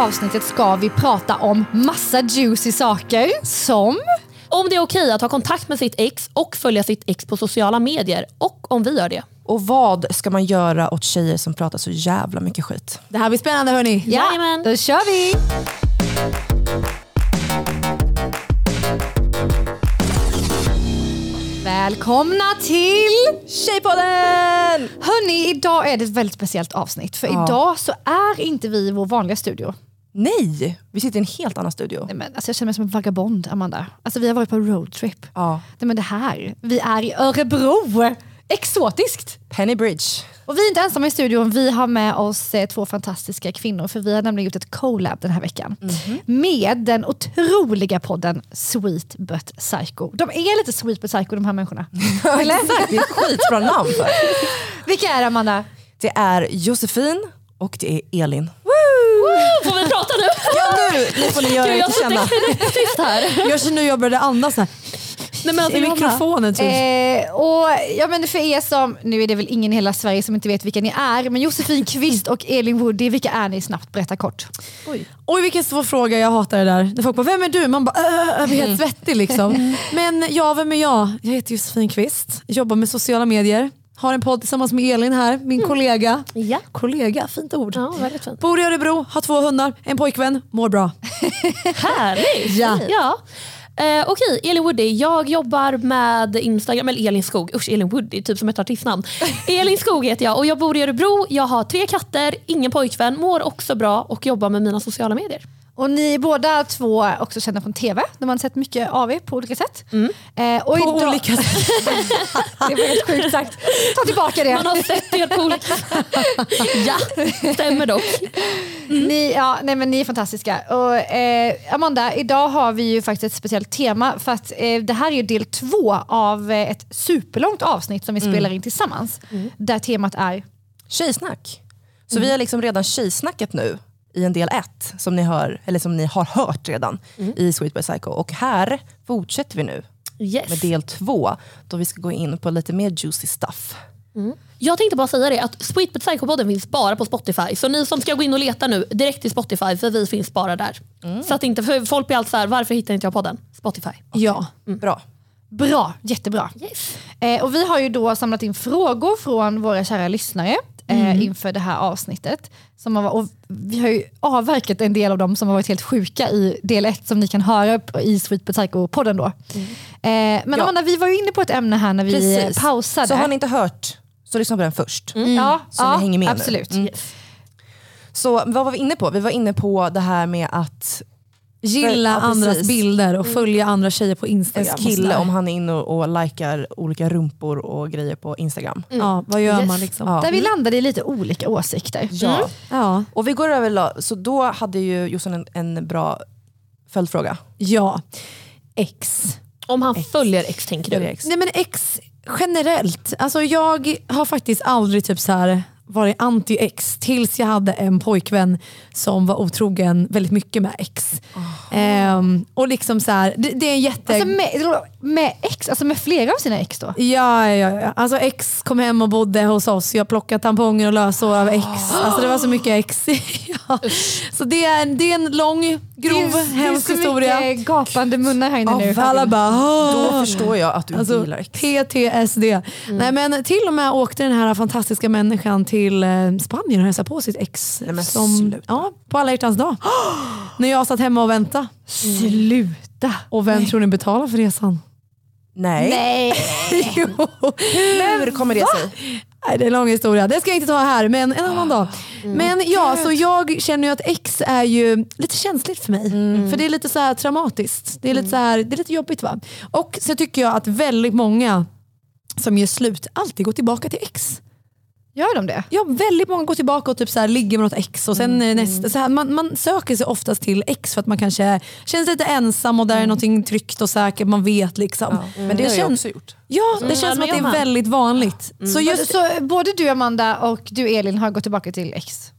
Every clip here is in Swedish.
Avsnittet ska vi prata om massa juicy saker som Om det är okej att ha kontakt med sitt ex och följa sitt ex på sociala medier och om vi gör det. Och vad ska man göra åt tjejer som pratar så jävla mycket skit? Det här blir spännande hörni. Ja, Jajamän. då kör vi! Välkomna till Tjejpodden! Hörni, idag är det ett väldigt speciellt avsnitt. För Ja. idag så är inte vi i vår vanliga studio. Nej, vi sitter i en helt annan studio. Nej, men, alltså, jag känner mig som en vagabond, Amanda. Alltså, vi har varit på roadtrip. Ja. Nej, men det här, vi är i Örebro. Exotiskt! Penny Bridge. Och vi är inte ensamma i studion, vi har med oss eh, två fantastiska kvinnor för vi har nämligen gjort ett collab den här veckan med den otroliga podden Sweet But Psycho. De är lite Sweet But Psycho de här människorna. Exakt, det är ett skitbra namn. Vilka är det Amanda? Det är Josefin och det är Elin. Får vi prata nu? Ja nu, nu får ni göra Gud, er jag känna. här. Jag känner hur jag började andas här. Nej, men alltså, i mikrofonen. Typ. Eh, och ja, men för er som, nu är det väl ingen i hela Sverige som inte vet vilka ni är, men Josefin Kvist och Elin Woody, vilka är ni? Snabbt berätta kort. Oj vilken svår fråga, jag hatar det där. När folk bara, vem är du? Man bara, äh, jag blir helt svettig liksom. Men ja, vem är jag? Jag heter Josefin Kvist, jobbar med sociala medier. Har en podd tillsammans med Elin här, min kollega. Ja. Kollega, fint ord. Ja, väldigt fint. Bor i Örebro, har två hundar, en pojkvän, mår bra. Härligt! Ja. ja. Eh, Okej, Elin Woody. Jag jobbar med Instagram, eller Elin Skog. Usch, Elin Woody, typ som ett artistnamn. Elin Skog heter jag och jag bor i Örebro. Jag har tre katter, ingen pojkvän, mår också bra och jobbar med mina sociala medier. Och ni är båda två också kända från TV, där man sett mycket av er på olika sätt. Eh, och På idag- olika sätt. det var helt sjukt sagt. Ta tillbaka det. Man har sett er på olika Ja, stämmer dock. Ni, ja, nej, men ni är fantastiska. Och, eh, Amanda, idag har vi ju faktiskt ett speciellt tema för att eh, det här är ju del två av eh, ett superlångt avsnitt som vi spelar in tillsammans. Där temat är Tjejsnack. Så vi har liksom redan tjejsnackat nu i en del ett som ni, hör, eller som ni har hört redan i Sweet by Psycho. Och här fortsätter vi nu Yes. med del två då vi ska gå in på lite mer juicy stuff. Jag tänkte bara säga det att Sweet But Psycho-podden finns bara på Spotify. Så ni som ska gå in och leta nu, direkt till Spotify för vi finns bara där. Så att inte, för folk blir alltid så här, varför hittar inte jag podden? Spotify. Ja. Bra. bra, jättebra. Yes. Eh, och vi har ju då samlat in frågor från våra kära lyssnare eh, inför det här avsnittet. Som har, och vi har ju avverkat en del av dem som har varit helt sjuka i del ett som ni kan höra i Sweet Psycho-podden då. Eh, men Ja. Amanda, vi var ju inne på ett ämne här när vi eh, Precis. pausade. Så har ni inte hört, så lyssna på den först. ja, Så ja, ni hänger med nu. absolut. Så vad var vi inne på? Vi var inne på det här med att Gilla Ja, andras precis. bilder och följa andra tjejer på Instagram. ens kille, om han är inne och, och likar olika rumpor och grejer på Instagram. Ja, vad gör Yes. man liksom? Ja. Där vi landade i lite olika åsikter. Ja. Ja. Och vi går över, så då hade ju Jossan en, en bra följdfråga. ja. X. Om han följer X tänker du? Nej men ex generellt, alltså jag har faktiskt aldrig typ så här varit anti-ex tills jag hade en pojkvän som var otrogen väldigt mycket med ex. Ehm, och liksom så här, det, det är en jätte... Alltså med, med ex, alltså med flera av sina ex då? Ja, ja, ja. Alltså ex kom hem och bodde hos oss. Jag plockade tamponger och lösår av ex. Alltså det var så mycket ex. ja. Så det är, det är en lång, grov, det är, hemsk det är så historia. gapande munnar här inne nu. Alla bara, Då förstår jag att du Alltså gillar ex. PTSD. Nej, men till och med åkte den här fantastiska människan till eh, Spanien och hälsade på sitt ex. Nej, men som, sluta. ja, på alla hjärtans dag. När jag satt hemma och väntade. Sluta! Och vem tror ni betalar för resan? Nej. Nej. jo. Hur kommer det sig? Nej, det är en lång historia. Det ska jag inte ta här, men en annan dag. Men ja, så jag känner ju att ex är ju lite känsligt för mig. För det är lite så här traumatiskt. Det är lite, så här, det är lite jobbigt va. Och så tycker jag att väldigt många som gör slut alltid går tillbaka till ex. Gör de det? Ja, väldigt många går tillbaka och typ så här, ligger med något ex och sen Mm. nästa. Så här, man, man söker sig oftast till ex för att man kanske känner sig lite ensam och där är någonting tryggt och säkert, man vet liksom. Men det har jag känns- också gjort. Ja, det Mm, känns som att det är väldigt vanligt. Så just, Så både du Amanda och du Elin har gått tillbaka till ex?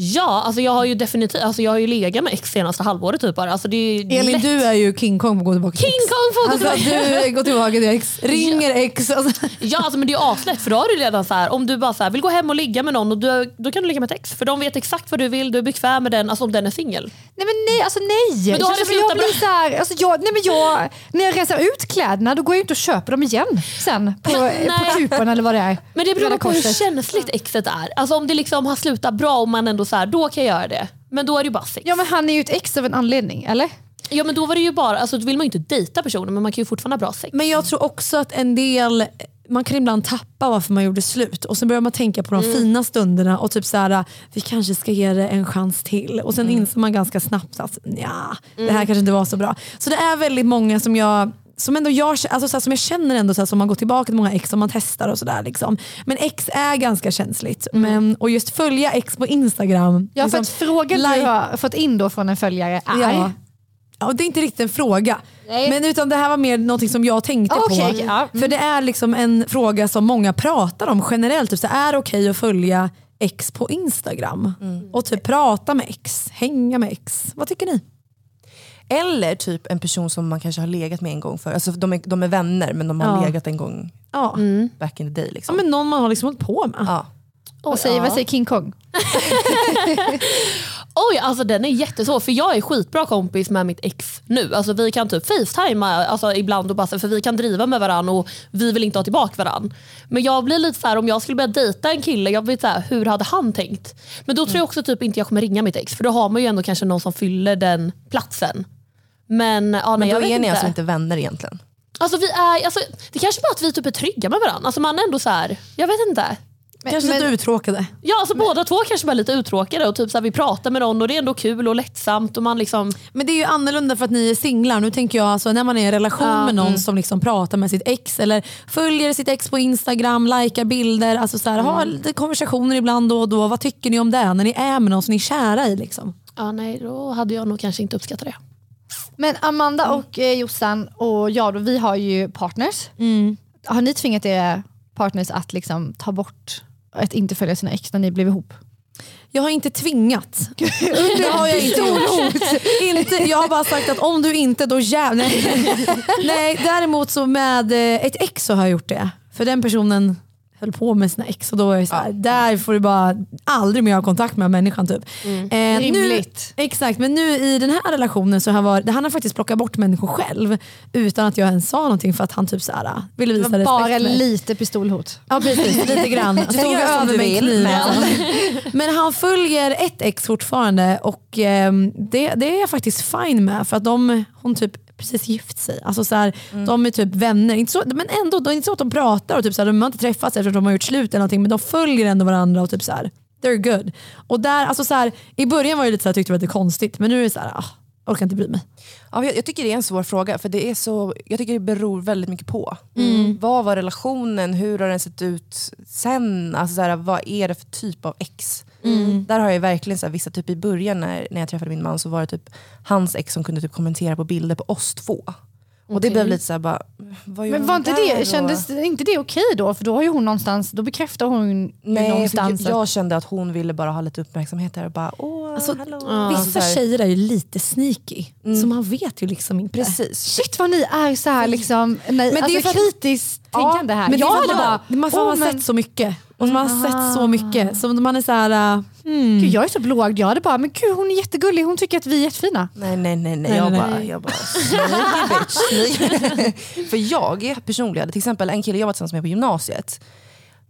Ja, alltså jag har ju definitivt alltså jag har ju legat med ex senaste halvåret typ bara. Alltså det är Elin lätt. du är ju King Kong på att gå tillbaka till King ex. Kong får gå Alltså tillbaka. du går tillbaka till ex, ringer ex. Alltså. Ja alltså, men det är ju aslätt för då har du redan så här, om du bara så här, vill gå hem och ligga med någon och du, då kan du ligga med ett ex. För de vet exakt vad du vill, du är bekväm med den, alltså om den är singel. Nej men nej, alltså nej. Men då har det jag blir så här, alltså jag, nej men jag, När jag rensar ut kläderna då går jag inte och köper dem igen sen på, på kupan eller vad det är. Men det beror på hur känsligt exet är. Alltså om det liksom har slutat bra och man ändå så här, då kan jag göra det. Men då är det ju bara sex. Ja men han är ju ett ex av en anledning, eller? Ja men då var det ju bara, alltså då vill man ju inte dejta personen men man kan ju fortfarande ha bra sex. Men jag tror också att en del, man kan ibland tappa varför man gjorde slut och sen börjar man tänka på de Mm. fina stunderna och typ så här, vi kanske ska ge det en chans till. Och sen Mm. inser man ganska snabbt att ja, det här kanske inte var så bra. Så det är väldigt många som jag som ändå jag, alltså så här, som jag känner ändå så här, som man går tillbaka till många ex som man testar och sådär. Liksom. Men ex är ganska känsligt. Men, och just följa ex på Instagram. Ja för liksom, att frågan du like- har fått in då från en följare är? Ja. Ja, det är inte riktigt en fråga. Nej. Men utan det här var mer något som jag tänkte okej, på. ja. För det är liksom en fråga som många pratar om generellt. Typ så är det okej att följa ex på Instagram? Och typ prata med ex, hänga med ex. Vad tycker ni? Eller typ en person som man kanske har legat med en gång för. Alltså de är, de är vänner men de har Ja. legat en gång Ja. back in the day. ja Liksom. men någon man har liksom hållit på med. Ja. Vad säger, vad säger King Kong? Oj, alltså den är jättesvår för jag är skitbra kompis med mitt ex nu. Alltså vi kan typ facetima alltså, ibland och bara, så- för vi kan driva med varandra och vi vill inte ha tillbaka varandra. Men jag blir lite så här, om jag skulle börja dejta en kille, jag blir så här, hur hade han tänkt? Men då tror jag också typ inte jag kommer ringa mitt ex för då har man ju ändå kanske någon som fyller den platsen. Men, ja, nej, Men jag då vet är ni inte. alltså inte vänner egentligen? Alltså, vi är, alltså, det kanske bara att vi typ är trygga med varandra. Alltså, man är ändå så här, jag vet inte. Kanske lite uttråkade. Ja, alltså båda två kanske bara är lite uttråkade och typ så här, vi pratar med någon och det är ändå kul och lättsamt. Och man liksom, Men det är ju annorlunda för att ni är singlar. Nu tänker jag alltså när man är i en relation med någon som liksom pratar med sitt ex eller följer sitt ex på Instagram, likar bilder, alltså så här, har lite konversationer ibland då och då. Vad tycker ni om det när ni är med någon som ni är kära i? Liksom? ja, nej, då hade jag nog kanske inte uppskattat det. Men Amanda och eh, Jossan och jag då, vi har ju partners. Har ni tvingat era partners att liksom ta bort att inte följa sina ex när ni blev ihop? Jag har inte tvingat. det har jag inte gjort. inte, jag har bara sagt att om du inte, då jävlar. Nej. Nej, däremot så med eh, ett ex så har jag gjort det. För den personen höll på med sina ex och då var jag så här, där får du bara aldrig mer ha kontakt med människan. Typ. Eh, Rimligt. Nu, exakt, men nu i den här relationen så har var, han har faktiskt plockat bort människor själv utan att jag ens sa någonting för att han typ så här, ville visa respekt. bara mig. lite pistolhot. Ja precis, lite grann. Gör som över du med vill, men-. Men han följer ett ex fortfarande och ehm, det, det är jag faktiskt fine med för att de, hon typ precis gift sig. Alltså så här, De är typ vänner, inte så, men ändå det är inte så att de pratar och typ så här, de har inte träffats efter att de har gjort slut eller någonting men de följer ändå varandra och typ så här, they're good. Och där, alltså så här, I början var det lite så här, tyckte jag det var lite konstigt men nu är det så här, ah, orkar inte bry mig. Ja, jag, jag tycker det är en svår fråga för det är så, jag tycker det beror väldigt mycket på. Mm. Vad var relationen? Hur har den sett ut sen? Alltså så här, vad är det för typ av ex? Mm. Där har jag verkligen så här, vissa, typ i början när, när jag träffade min man så var det typ hans ex som kunde typ kommentera på bilder på oss två. Och det blev lite så här, bara, vad gör Men var inte det, då? kändes inte det okej då? För då har ju hon någonstans, då bekräftar hon Nej, någonstans. jag, jag kände att hon ville bara ha lite uppmärksamhet där och bara åh, Alltså, hallå. Vissa Alltså så här, tjejer är ju lite sneaky så man vet ju liksom inte. Precis. Shit vad ni är så här liksom, nej, det är alltså, kritiskt tänkande här. Men jag hade bara, man, har sett så mycket. Och man har sett så mycket. Så man är så här, hmm. Gud, jag är så blåögd, jag hade bara, men gud hon är jättegullig, hon tycker att vi är jättefina. Nej nej nej, nej. Nej, jag, nej, bara, nej. jag bara smyger bitch. För jag är personlig, till exempel en kille jag var tillsammans med på gymnasiet.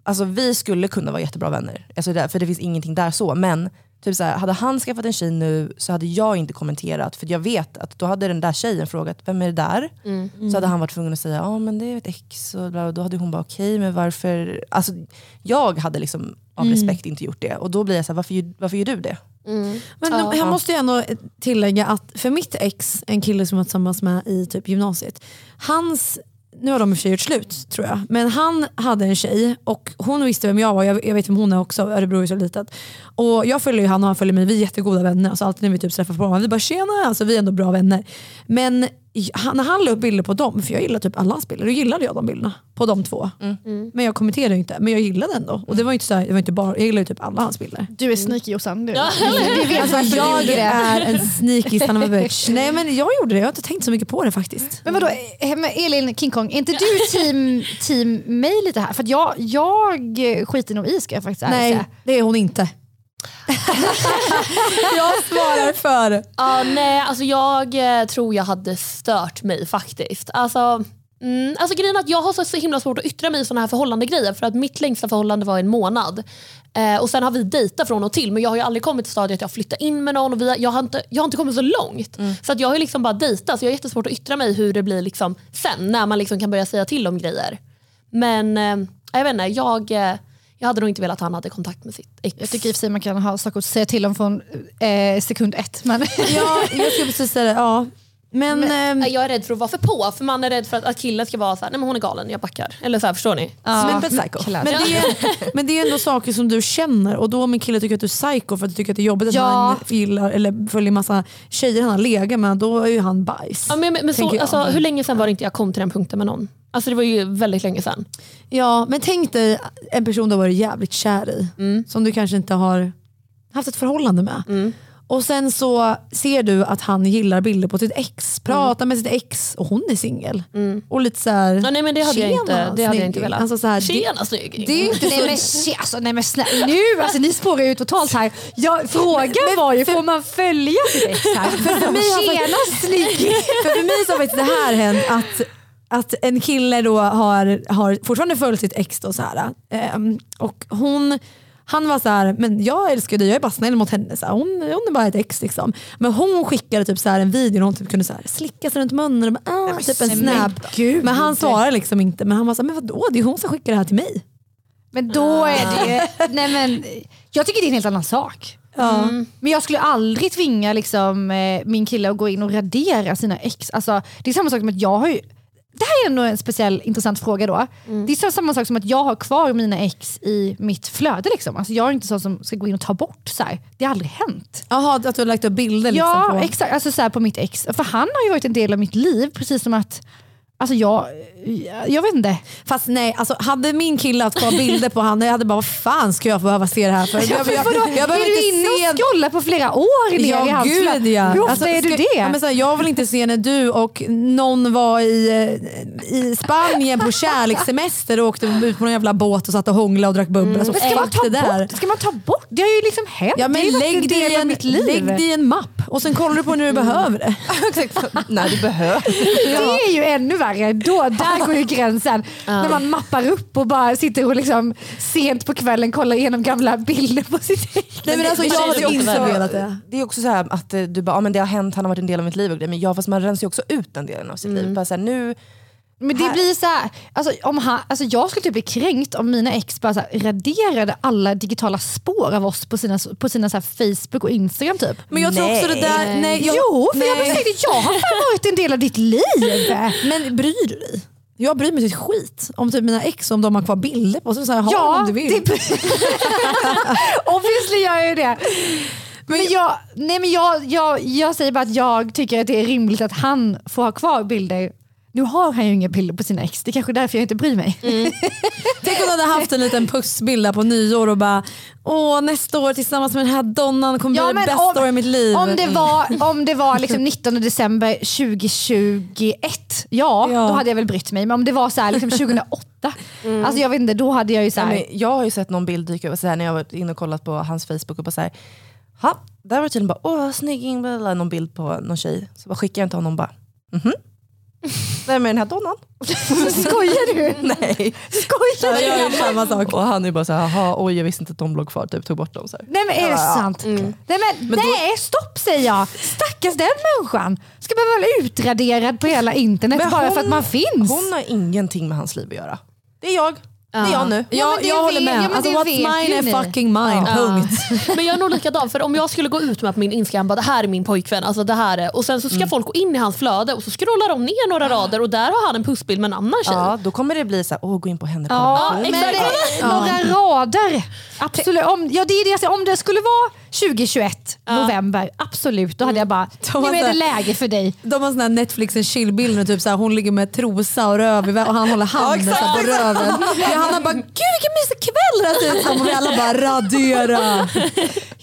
Alltså vi skulle kunna vara jättebra vänner. Alltså där, för det finns ingenting där så. Men Typ så här, hade han skaffat en tjej nu så hade jag inte kommenterat för jag vet att då hade den där tjejen frågat vem är det där? Så hade han varit tvungen att säga ja men det är ett ex och bla, då hade hon bara okej men varför? Alltså, jag hade liksom av respekt inte gjort det och då blir jag så här, varför, gör- varför gör du det? Men jag måste ju ändå tillägga att för mitt ex, en kille som jag var tillsammans med i typ gymnasiet, hans nu har de i och för sig gjort slut tror jag, men han hade en tjej och hon visste vem jag var, jag, jag vet vem hon är också, Örebro är så litet. Och jag följer ju han och han följer mig, vi är jättegoda vänner. Alltså alltid när vi typ träffar på honom, vi bara tjena, alltså vi är ändå bra vänner. Men han, när han la upp bilder på dem, för jag gillar typ alla hans bilder, då gillade jag de bilderna på de två. Men jag kommenterade inte, men jag gillade ändå. Och det var inte så här, det var inte bara, jag gillade typ alla hans bilder. Du är sneaky Jossan. Du, Ja. du vet varför jag är en sneaky son of a bitch. Nej men jag gjorde det, jag har inte tänkt så mycket på det faktiskt. Men vadå, eh, Elin King Kong, är inte du team, team mig lite här? För att jag, jag skiter nog i ska jag faktiskt ärligt Nej, säga. det är hon inte. Jag svarar för. Ja, nej, alltså jag eh, tror jag hade stört mig faktiskt. Alltså, mm, alltså grejen är att jag har så, så himla svårt att yttra mig i såna här förhållandegrejer för att mitt längsta förhållande var en månad. Eh, och Sen har vi dejtat från och till men jag har ju aldrig kommit till stadiet att jag flyttar in med någon och vi har, jag, har inte, jag har inte kommit så långt. Så att jag har liksom bara dejtat så jag har jättesvårt att yttra mig hur det blir liksom sen när man liksom kan börja säga till om grejer. Men eh, jag vet inte, jag, eh, jag hade nog inte velat att han hade kontakt med sitt ex. Jag tycker i och för sig man kan ha saker att säga till om från eh, sekund ett. Men Ja, jag skulle precis säga det. Ja. Men, ehm, Nej, Jag är rädd för att vara för på, för man är rädd för att, att killen ska vara så här, nej men hon är galen, jag backar. Eller så här, förstår ni? men, Som en psycho. Klart. men, det är, men det är ändå saker som du känner och då om en kille tycker att du är psycho för att du tycker att det är jobbigt att Ja. han gillar eller följer massa tjejer han har legat med, då är ju han bajs. Ja, men, men, men så, alltså, hur länge sedan var det inte jag kom till den punkten med någon? Alltså det var ju väldigt länge sedan. Ja, men tänk dig en person du har varit jävligt kär i, som du kanske inte har haft ett förhållande med. Och sen så ser du att han gillar bilder på sitt ex, pratar med sitt ex och hon är singel. Och lite såhär, Ja, nej, men det hade jag "Tjena, inte- det hade jag inte snygging." velat. Alltså så här, det, Tjena snygging! det är inte nej, men, shit, alltså, nej men snälla, nu, alltså, ni spårar ju totalt här. Jag, frågan var ju, får man följa sitt ex här? För mig har Tjena snygg! För, för mig så har faktiskt det här hänt att, att en kille då har, har fortfarande följt sitt ex då så här, ehm, och hon han var så här, men jag älskar dig, jag är bara snäll mot henne. Så här, hon, hon är bara ett ex. Liksom. Men hon skickade typ så här en video där hon typ kunde så här, slicka sig runt munnen och bara, ah, typ en snap. Men han svarade liksom inte. Men han var så här, men vadå? Det är hon som skickar det här till mig. Men då är det ju, nej men, jag tycker det är en helt annan sak. Ja. Men jag skulle aldrig tvinga liksom, eh, min kille att gå in och radera sina ex. Alltså, det är samma sak som att jag har ju, det här är ändå en speciell intressant fråga då. Det är så- samma sak som att jag har kvar mina ex i mitt flöde. Liksom. Alltså, jag är inte så som ska gå in och ta bort. Så här. Det har aldrig hänt. Jaha, att du har lagt upp bilder liksom ja, på... exakt. Alltså, så här, på mitt ex. För han har ju varit en del av mitt liv, precis som att Alltså jag, jag vet inte. Fast nej, alltså, hade min kille haft kvar bilder på honom, jag hade bara vad fan ska jag behöva se det här för? Ja, Jag, jag, vadå? jag behöver är du inte inne se och scrollar på flera år ner i Ja hans gud ja. Hur ofta Alltså, är du det? Ja, men så här, jag vill inte se när du och någon var i, eh, i Spanien på kärlekssemester och åkte ut på någon jävla båt och satt och hånglade och drack bubbel. Alltså, Men ska, man ta det där. bort, ska man ta bort? Det har ju liksom hänt. Ja, men det lägg det, i en, mitt liv. lägg det i en mapp och sen kollar du på när du behöver det. När du behöver. Det är ju ännu värre. Då, där går ju gränsen. När man mappar upp och bara sitter och liksom sent på kvällen kollar igenom gamla bilder på sitt ex. Nej, men alltså, det jag hade också velat det. Det är också så här att eh, du bara, ja, men det har hänt, han har varit en del av mitt liv och grejer. Men ja, fast man rensar ju också ut den delen av sitt liv. Bara så här, nu, Men det Här- blir så här, alltså, om han, alltså jag skulle typ bli kränkt om mina ex bara så här, raderade alla digitala spår av oss på sina, på sina så här Facebook och Instagram. typ. Men jag tror också det där... Nej, jag, jo, för jag nej. jag har fan varit en del av ditt liv. Men bryr du dig? Jag bryr mig till skit om typ mina ex om de har kvar bilder på sig. Så här, ha Ja, om du vill. det, obviously gör jag ju det. Men, jag, nej men jag, jag, jag säger bara att jag tycker att det är rimligt att han får ha kvar bilder. Nu har han ju inga bilder på sina ex, det är kanske är därför jag inte bryr mig. Tänk om du hade haft en liten pussbild där på nyår och bara Åh, nästa år tillsammans med den här donnan kommer bli det bästa året i mitt liv. Om det var, om det var liksom 19 december 2021, ja, Ja. då hade jag väl brytt mig. Men om det var så här, liksom 2008, alltså jag vet inte, då hade jag ju så ja, här, men jag har ju sett någon bild dyka upp så här, när jag varit inne och kollat på hans Facebook och bara så här, ha, där var det tydligen bara, åh snygg, någon bild på någon tjej. Så bara skickar jag den till honom och bara, mhm. Vem är den här donnan? Skojar du? Nej. Skojar Jag du? gör samma sak. Och han är bara såhär, jaha oj jag visste inte att de låg kvar, typ tog bort dem. Så här. Nej men är det sant? Mm. Nej, men, nej stopp säger jag. Stackars den människan. Ska behöva vara utraderad på hela internet Men bara hon- för att man finns. Hon har ingenting med hans liv att göra. Det är jag. Det är jag nu. Ja, men det jag håller med. ja, men alltså, what's mine är fucking mine. Punkt. Men jag är nog likadan, för om jag skulle gå ut med på min Instagram bara det här är min pojkvän, alltså det här är, och sen så ska folk gå in i hans flöde och så scrollar de ner några rader och där har han en pussbild med en annan tjej. Ja, då kommer det bli så här, åh gå in på henne. Ja, kolla. men det, några rader. Absolut. Om, ja, det är det jag säger. Om det skulle vara 2021, november, absolut. Då hade jag bara, De har nu är det läge för dig. De har sån här Netflix en chillbild med typ så här, hon ligger med trosa och röv och han håller handen här på röven. Ja, han har bara, gud vilken mysig kväll det här ser ut vi alla bara radera.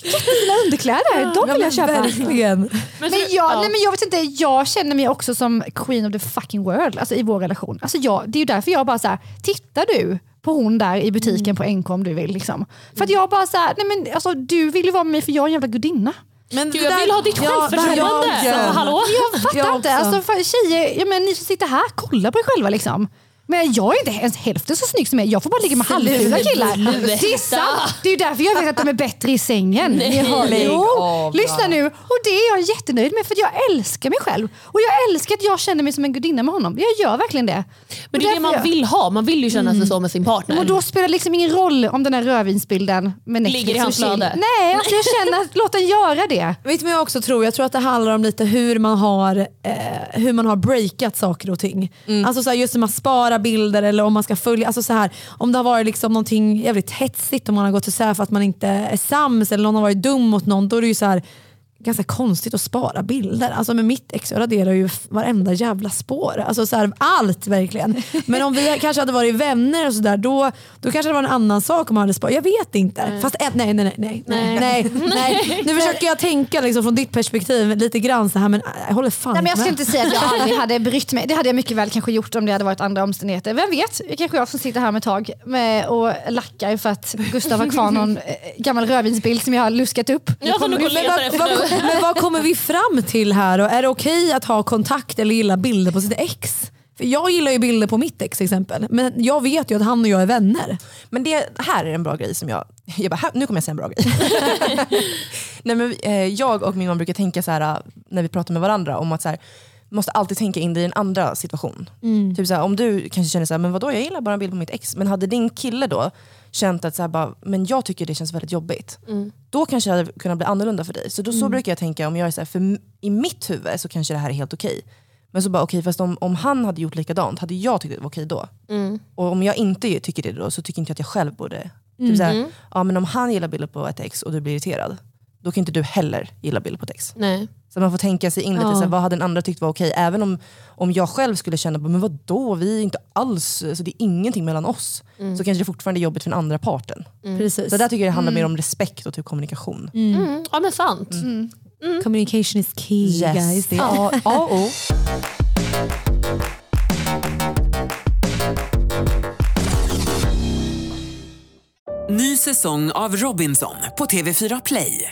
Fina underkläder, de vill jag köpa. Verkligen. Men, jag, ja. nej men jag vet inte, jag känner mig också som queen of the fucking world alltså i vår relation. Alltså jag, det är ju därför jag bara så här, tittar du på hon där i butiken på NK om du vill. Liksom. För att jag bara så här, nej men alltså, du vill ju vara med mig för jag är en jävla gudinna. Men Gud, jag där- vill ha ditt Ja, självförtroende. jag- Så, hallå? Jag fattar Jag inte, alltså, för tjejer, jag menar, ni som sitter här, kolla på er själva liksom. Men jag är inte ens hälften så snygg som er. Jag får bara ligga med halvfula killar. Det är sant. Det är ju därför jag vet att de är bättre i sängen. Lägg jo, av, lyssna nu. Och det är jag jättenöjd med för jag älskar mig själv. Och jag älskar att jag känner mig som en gudinna med honom. Jag gör verkligen det. Men det är det man vill ha, man vill ju känna sig så med sin partner. Och då spelar det liksom ingen roll om den här rödvinsbilden med Netflix Ligger i hans flöde. Nej, alltså jag känner att låt den göra det. Vet du vad jag också tror? Jag tror att det handlar om lite hur man har, eh, hur man har breakat saker och ting. Alltså så här, just när man sparar bilder eller om man ska följa. Alltså så här, om det har varit liksom någonting jävligt hetsigt, om man har gått isär för att man inte är sams eller någon har varit dum mot någon. Då är det ju så här, ganska konstigt att spara bilder. Alltså med mitt ex, jag raderar ju varenda jävla spår. Alltså så här, allt verkligen. Men om vi kanske hade varit vänner och sådär, då, då kanske det var en annan sak om man hade sparat. Jag vet inte. Fast eh, nej, nej, nej, nej, nej, nej, nej. Nu försöker jag tänka liksom från ditt perspektiv lite grann så här, men äh, jag håller fan Nej, men jag ska med. inte säga att jag aldrig hade brytt mig. Det hade jag mycket väl kanske gjort om det hade varit andra omständigheter. Vem vet, det kanske jag som sitter här med tag med och lackar för att Gustav har kvar någon eh, gammal rödvinsbild som jag har luskat upp. Jag och efter. Men vad kommer vi fram till här? Och är det okej att ha kontakt eller gilla bilder på sitt ex? För jag gillar ju bilder på mitt ex exempel. Men jag vet ju att han och jag är vänner. Men det här är en bra grej som jag, jag bara, här, nu kommer jag säga en bra grej. Nej, men, eh, jag och min man brukar tänka så här eh, när vi pratar med varandra om att så här, måste alltid tänka in dig i en andra situation. Typ så här, om du kanske känner så här, men vadå jag gillar bara en bild på mitt ex. Men hade din kille då känt att så här, bara, men jag tycker det känns väldigt jobbigt. Då kanske det hade kunnat bli annorlunda för dig. Så då så brukar jag tänka, om jag är så här, för i mitt huvud så kanske det här är helt okej. Men så bara okej, fast om, om han hade gjort likadant, hade jag tyckt det var okej då? Och om jag inte tycker det då, så tycker inte jag att jag själv borde. Typ såhär, ja, men om han gillar bilder på ett ex och du blir irriterad, då kan inte du heller gilla bilder på ex. Nej. Så man får tänka sig in lite, Ja. såhär, vad hade den andra tyckt var okej? Även om, om jag själv skulle känna, men vadå, vi är inte alls, alltså, det är ingenting mellan oss. Så kanske det fortfarande är jobbigt för den andra parten. Precis. Så där tycker jag det handlar mer om respekt och typ kommunikation. Mm. Ja men sant. Communication is key guys. Det är ja, och. Ny säsong av Robinson på TV4 Play.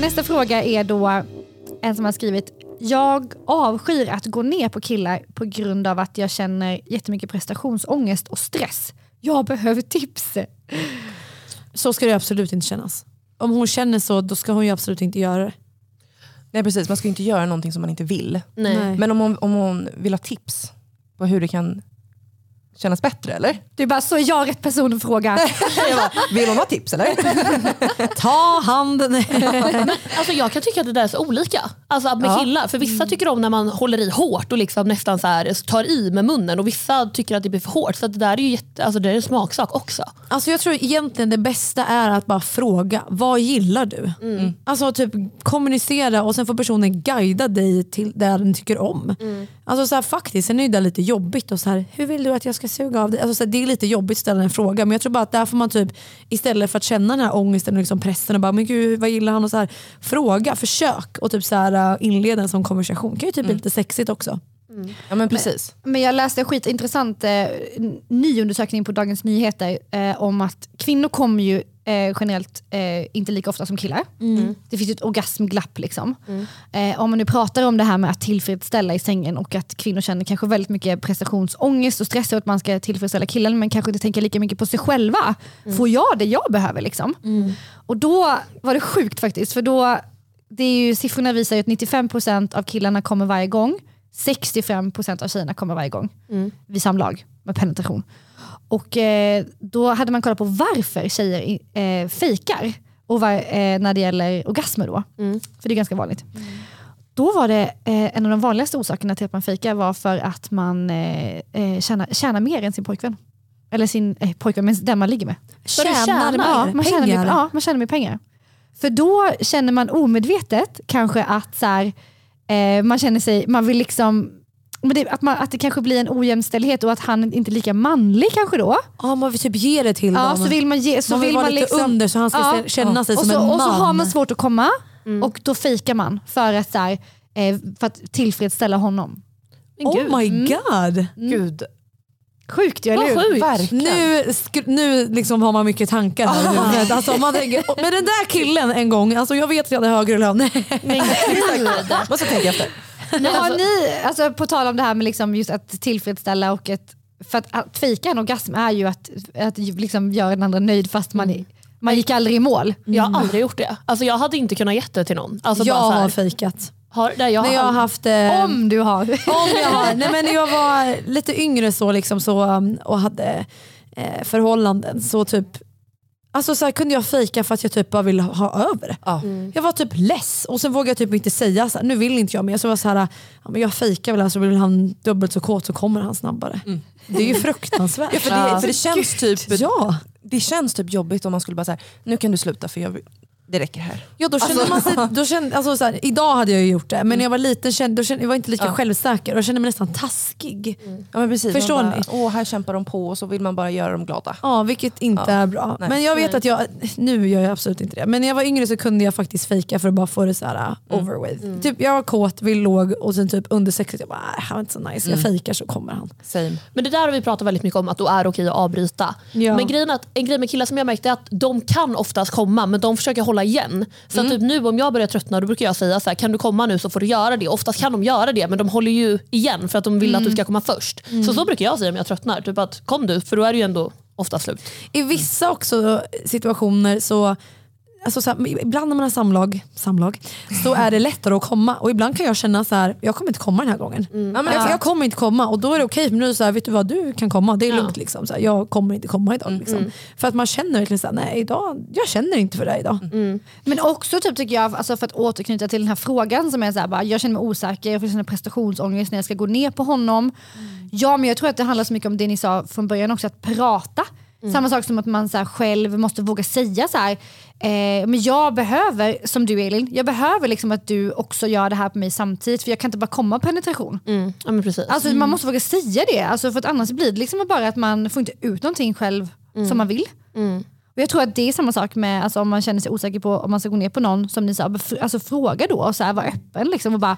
Nästa fråga är då en som har skrivit jag avskyr att gå ner på killar på grund av att jag känner jättemycket prestationsångest och stress. Jag behöver tips. Så ska det absolut inte kännas. Om hon känner så, då ska hon ju absolut inte göra det. Nej precis, man ska inte göra någonting som man inte vill. Nej. Men om hon, om hon vill ha tips på hur det kan kännas bättre eller? Du bara, så är jag rätt person att fråga. Bara, vill hon ha tips eller? Ta handen. Alltså jag kan tycka att det där är så olika. Alltså med Ja. killar. För vissa tycker om när man håller i hårt och liksom nästan så här tar i med munnen och vissa tycker att det blir för hårt. Så det där är ju jätte, alltså det är en smaksak också. Alltså jag tror egentligen det bästa är att bara fråga, vad gillar du? Alltså typ kommunicera och sen får personen guida dig till det den tycker om. Alltså så här, faktiskt, sen är det där lite jobbigt. Och så här, hur vill du att jag ska suga av dig? Alltså det är lite jobbigt att ställa en fråga men jag tror bara att där får man typ istället för att känna den här ångesten och liksom pressen och bara men gud vad gillar han? Och så här, fråga, försök och typ så här, uh, inleda en sån konversation. Det kan ju typ bli lite sexigt också. Ja men precis. Men jag läste en skitintressant eh, ny undersökning på Dagens Nyheter eh, om att kvinnor kommer ju eh, generellt eh, inte lika ofta som killar. Det finns ju ett orgasmglapp. Liksom. Eh, om man nu pratar om det här med att tillfredsställa i sängen och att kvinnor känner kanske väldigt mycket prestationsångest och stress över att man ska tillfredsställa killen men kanske inte tänker lika mycket på sig själva. Får jag det jag behöver? Liksom? Och då var det sjukt faktiskt. För då, det är ju, siffrorna visar ju att 95% av killarna kommer varje gång. 65% av tjejerna kommer varje gång vid samlag med penetration. Och eh, Då hade man kollat på varför tjejer eh, fejkar och var, eh, när det gäller orgasmer. Då. För det är ganska vanligt. Då var det eh, en av de vanligaste orsakerna till att man fejkar var för att man eh, eh, tjänar, tjänar mer än sin pojkvän. Eller sin eh, pojkvän, men den man ligger med. Tjänar tjänar? Ja, man tjänar, pengar? mer, ja, man tjänar mer pengar. För då känner man omedvetet kanske att så här, eh, man känner sig, man vill liksom det, att, man, att det kanske blir en ojämställdhet och att han inte är lika manlig kanske då. Ja, man vill typ ge det till Ja, dem. så vill man ge, så man vill, vill vara man lite liksom, under så han ska Ja. känna sig och som så, en man. Och så har man svårt att komma och då fejkar man för att, så här, eh, för att tillfredsställa honom. Men gud. Oh my god. Gud. Sjukt ju, eller hur? Nu, nu liksom har man mycket tankar här huvudet. Alltså, man tänker, med den där killen en gång, alltså, jag vet att jag hade högre lön. Men gud. Måste tänka efter. Men har ni, alltså, på tal om det här med liksom just att tillfredsställa och ett, för att, att fejka en orgasm är ju att, att liksom göra den andra nöjd fast man, Mm. man gick aldrig i mål. Jag har aldrig gjort det. Alltså jag hade inte kunnat ge det till någon. Alltså jag bara har fejkat. har, nej, jag När jag har haft... Eh, Om du har. Om jag har. Nej, men när jag var lite yngre så, liksom så och hade eh, förhållanden så typ Alltså så här, kunde jag fejka för att jag typ bara ville ha över det. Ja. Jag var typ less och sen vågade jag typ inte säga så här, nu vill inte jag mer. Så jag var så här, ja, men jag fejkar väl, alltså vill han dubbelt så kåt så kommer han snabbare. Det är ju fruktansvärt. Ja, för, det, för det känns typ Ja. det känns typ jobbigt om man skulle bara säga nu kan du sluta för jag, vill- det räcker här. Ja, då kände man sig, då kände, alltså så här, idag hade jag ju gjort det, men när jag var liten kände, då kände, jag var inte lika Ja. självsäker och jag kände mig nästan taskig. Ja, men precis. Förstår bara, ni? Åh, här kämpar de på och så vill man bara göra dem glada. Ja, vilket inte Ja. är bra. Nej. Men jag vet att jag, nu gör jag absolut inte det, men när jag var yngre så kunde jag faktiskt fejka för att bara få det så här uh, over with. Typ, jag var kåt, vill låg och sen typ under sexet, jag bara, "Äh, han var inte så nice, jag fejkar så kommer han. Same. Men det där har vi pratat väldigt mycket om, att då är det okej att avbryta. Ja. Men grejen att, en grej med killar som jag märkte är att de kan oftast komma men de försöker hålla igen. Så att typ nu om jag börjar tröttna då brukar jag säga så här, kan du komma nu så får du göra det. Oftast kan de göra det men de håller ju igen för att de vill att du ska komma först. Så så brukar jag säga om jag tröttnar. Typ att kom du för då är det ju ändå ofta slut. I vissa också situationer så Alltså så här, ibland när man har samlag, samlag så är det lättare att komma och ibland kan jag känna så här, jag kommer inte komma den här gången. Ja, men, jag, jag kommer inte komma och då är det okej. Men nu är det så här, vet du vad, du kan komma, det är Ja. lugnt. Liksom, så här, jag kommer inte komma idag. Liksom. För att man känner verkligen såhär, nej idag, jag känner inte för det idag. Men också typ, tycker jag, alltså för att återknyta till den här frågan som är så bara, jag känner mig osäker, jag får känna prestationsångest när jag ska gå ner på honom. Ja men jag tror att det handlar så mycket om det ni sa från början också, att prata. Samma sak som att man så här, själv måste våga säga så här, eh, men jag behöver, som du Elin, jag behöver liksom att du också gör det här på mig samtidigt för jag kan inte bara komma penetration. Ja, men precis. Alltså Man måste våga säga det, alltså, för att annars blir det liksom bara att man får inte ut någonting själv som man vill. Och jag tror att det är samma sak med alltså, om man känner sig osäker på om man ska gå ner på någon, som ni sa, bef- alltså, fråga då och så här, var öppen liksom, och bara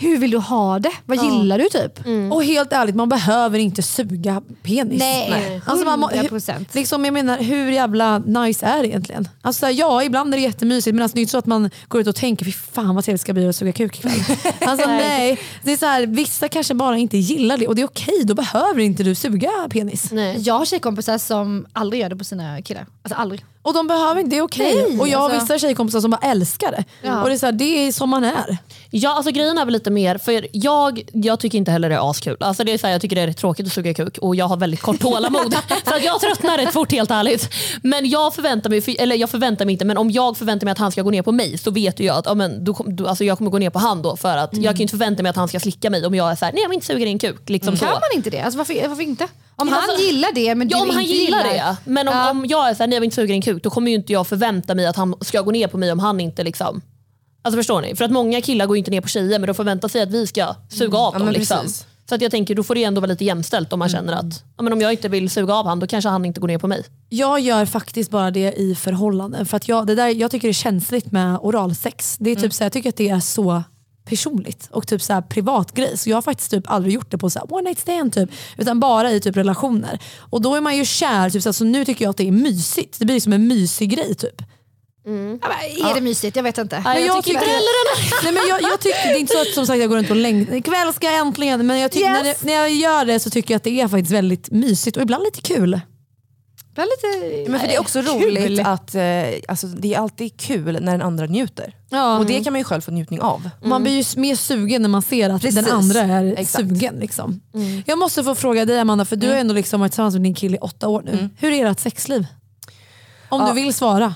hur vill du ha det? Vad gillar du typ? Och helt ärligt, man behöver inte suga penis. Nej, Alltså man, 100%. liksom, jag menar, hur jävla nice är det egentligen? Alltså, ja, ibland är det jättemysigt men alltså, det är inte så att man går ut och tänker fy fan vad trevligt det ska bli att suga kuk ikväll. alltså, nej. Det är så här, vissa kanske bara inte gillar det och det är okej, då behöver inte du suga penis. Nej. Jag har tjejkompisar som aldrig gör det på sina killar. Alltså aldrig. Och de behöver inte, det är okej. Nej, och jag har alltså. vissa tjejkompisar som bara älskar det. Ja. Och det är, så här, det är som man är. Ja, alltså grejen är väl lite mer, för jag, jag tycker inte heller det är askul. Alltså det är så här, jag tycker det är tråkigt att suga kuk och jag har väldigt kort tålamod. så att jag tröttnar rätt fort helt ärligt. Men jag förväntar mig, eller jag förväntar mig inte, men om jag förväntar mig att han ska gå ner på mig så vet ju jag att ja, men, då, alltså jag kommer gå ner på han då. För att jag kan inte förvänta mig att han ska slicka mig om jag är så här, nej jag vill inte suga din kuk. Liksom så. Kan man inte det? Alltså, varför, varför inte? Om han alltså- gillar det men du Ja om inte han gillar det. Men om, Ja. om jag är såhär, nej jag vill inte suga din kuk, då kommer ju inte jag förvänta mig att han ska gå ner på mig om han inte liksom Alltså förstår ni? För att många killar går inte ner på tjejer men de förväntar sig att vi ska suga av Ja, dem. men Liksom. precis. Så att jag tänker då får det ändå vara lite jämställt om man känner att ja, men om jag inte vill suga av han då kanske han inte går ner på mig. Jag gör faktiskt bara det i förhållanden. För att jag, det där, jag tycker det är känsligt med oralsex. Det är typ så, jag tycker att det är så personligt och typ så här privat grej. Så jag har faktiskt typ aldrig gjort det på så här one night stand typ, utan bara i typ relationer. Och då är man ju kär, typ så, här, så nu tycker jag att det är mysigt. Det blir liksom en mysig grej typ. Ja, men Är det mysigt? Jag vet inte. Nej, jag tycker inte nej, men jag, jag tycker, det är inte så att som sagt jag går runt och längtar. Ikväll ska jag äntligen, men jag tycker, Yes. när, det, när jag gör det så tycker jag att det är faktiskt väldigt mysigt och ibland lite kul. Det är lite, Men för det är också Kul. roligt att eh, alltså, det är alltid kul när den andra njuter. Ja. Och det kan man ju själv få njutning av. Man blir ju mer sugen när man ser att Precis. den andra är Exakt. sugen. Liksom. Jag måste få fråga dig Amanda, för du har ändå liksom varit tillsammans med din kille i åtta år nu. Hur är ert sexliv? Om Ja. du vill svara.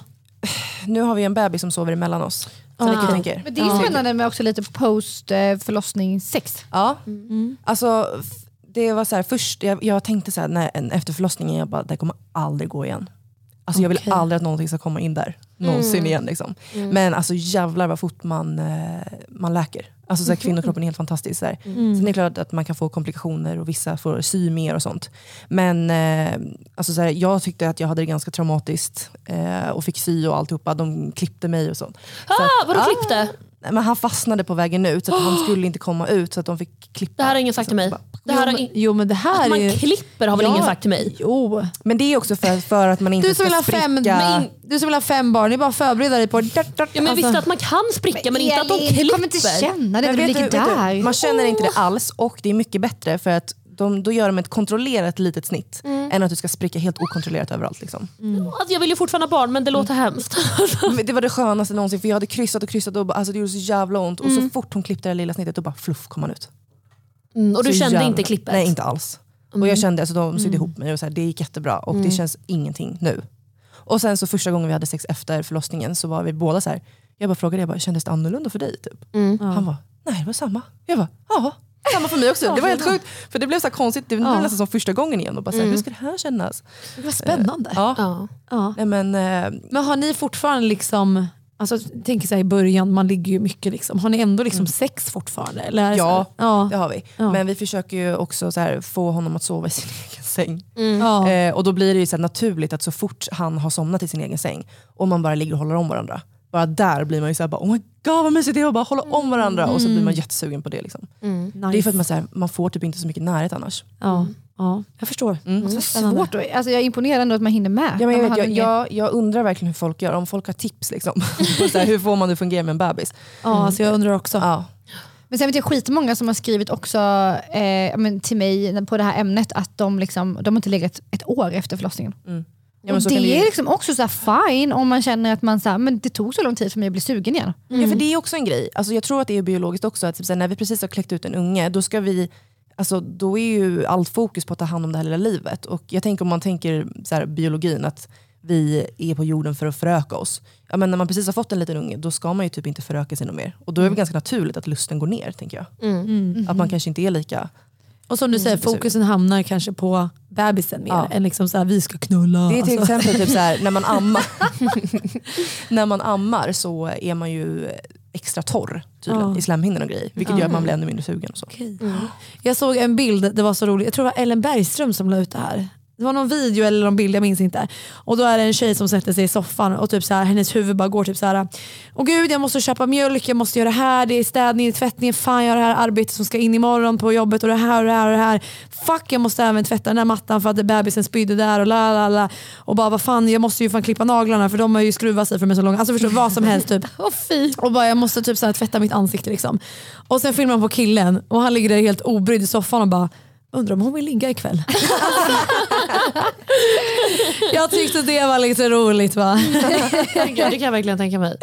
Nu har vi en bebis som sover emellan oss. Ah. ni kan tänka er. Men det är ju spännande med också lite post eh, förlossningssex. Ja, alltså f- det var så här, först, jag, jag tänkte så här, när, efter förlossningen, jag bara, det kommer aldrig gå igen. Alltså jag vill aldrig att någonting ska komma in där, någonsin igen. Liksom. Men alltså jävlar vad fort man, eh, man läker. Alltså så här, kvinnokroppen är helt fantastisk. Så här. Sen är det klart att man kan få komplikationer och vissa får sy mer och sånt. Men eh, alltså så här, jag tyckte att jag hade det ganska traumatiskt eh, och fick sy och alltihopa. De klippte mig och sånt. Så Ah, att- vadå Ah, klippte? Nej, Men han fastnade på vägen ut så att han skulle inte komma ut så att de fick klippa. Det här har ingen sagt till mig. Det här jo, men, in... jo men det här Att man är... klipper har väl ingen sagt till mig? Jo. Men det är också för, för att man inte Du som, ska vill ha spricka. fem, men, du som vill ha fem barn, det är bara att förbereda dig på det. Ja, men Alltså- visst att man kan spricka men, inte att de Elin, klipper. Du kommer inte känna det Men du ligger du, där. du, man känner inte det alls och det är mycket bättre för att de, då gör de ett kontrollerat litet snitt än att du ska spricka helt okontrollerat överallt. Liksom. Alltså, jag vill ju fortfarande ha barn men det låter hemskt. Men Det var det skönaste någonsin för jag hade kryssat och kryssat och bara- alltså det gjorde så jävla ont och så fort hon klippte det lilla snittet då bara fluff kom han ut. Mm, och du Så kände jävla- inte klippet? Nej inte alls. Och jag kände, alltså, de sydde ihop mig och så här, det gick jättebra och det känns ingenting nu. Och sen så första gången vi hade sex efter förlossningen så var vi båda så här. jag bara frågade, jag bara, kändes det annorlunda för dig? Typ? Han var nej det var samma. Jag bara, ja. Samma för mig också. Det var helt sjukt. För det blev så konstigt, det Ja. nästan som första gången igen. Och bara så här, Hur ska det här kännas? Vad spännande. Ja. Ja. Ja. Nej, men, eh, Men har ni fortfarande liksom, alltså, tänker så här, i början, man ligger ju mycket liksom. Har ni ändå liksom sex fortfarande? Eller ja, ja. det har vi. Ja. Men vi försöker ju också så här, få honom att sova i sin egen säng. Ja. Eh, och då blir det ju så här naturligt att så fort han har somnat i sin egen säng och man bara ligger och håller om varandra, bara där blir man ju såhär, oh my god vad mysigt det är att bara hålla om varandra och så blir man jättesugen på det. Liksom. Nice. Det är för att man, så här, man får typ inte så mycket närhet annars. ja. ja, jag förstår. Mm. Svårt. att- Alltså, jag är imponerad ändå att man hinner med. Ja, men jag, vet, jag, jag, jag undrar verkligen hur folk gör, om folk har tips. Liksom. så här, hur får man det att fungera med en bebis? Ja, alltså jag undrar också. Ja. Men sen vet jag skitmånga som har skrivit också eh, till mig på det här ämnet att de, liksom, de har inte legat ett år efter förlossningen. Ja, men och så det är liksom också så här fine om man känner att man så här, men det tog så lång tid för mig att bli sugen igen. Ja, för det är också en grej. Alltså, jag tror att det är biologiskt också. Att typ, när vi precis har kläckt ut en unge, då, ska vi, alltså, då är ju allt fokus på att ta hand om det här lilla livet. Och jag tänker om man tänker såhär, biologin, att vi är på jorden för att föröka oss. Ja, men när man precis har fått en liten unge, då ska man ju typ inte föröka sig något mer. Och då är det ganska naturligt att lusten går ner, tänker jag. Att man kanske inte är lika... Och som du säger, fokusen hamnar kanske på bebisen mer Ja. än liksom så här, vi ska knulla. Det är till Alltså. exempel typ så här, när man ammar När man ammar så är man ju extra torr tydligen, Ja. i slemhinnan och grejer. Vilket gör att man blir ännu mindre sugen. Och så. Okej. Jag såg en bild, det var så roligt, jag tror det var Ellen Bergström som la ut det här. Det var någon video eller någon bild, jag minns inte. Och då är det en tjej som sätter sig i soffan och typ så här, hennes huvud bara går typ så här. Åh gud jag måste köpa mjölk, jag måste göra det här, det är städning, tvättning, fan jag har det här arbetet som ska in imorgon på jobbet och det här och det här och det här. Fuck jag måste även tvätta den här mattan för att bebisen spydde där och la la la. Och bara vad fan jag måste ju fan klippa naglarna för de har ju skruvat sig för är så långa. Alltså förstå vad som helst typ. Och bara jag måste typ så här tvätta mitt ansikte liksom. Och sen filmar man på killen och han ligger där helt obrydd i soffan och bara undrar om hon vill ligga ikväll. jag tyckte det var lite roligt va? Ja, det kan jag verkligen tänka mig.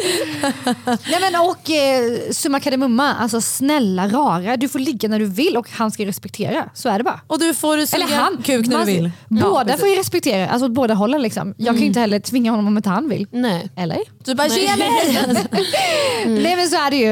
Nej, men, och eh, summa kardemumma, alltså snälla rara, du får ligga när du vill och han ska respektera. Så är det bara. Och du får suga Eller han, kuk när man- du vill. Båda får ju respektera, alltså åt båda hållen. Liksom. Jag kan ju inte heller tvinga honom om inte han vill. Nej. Eller? Du bara ge mig! Nej men så är det ju.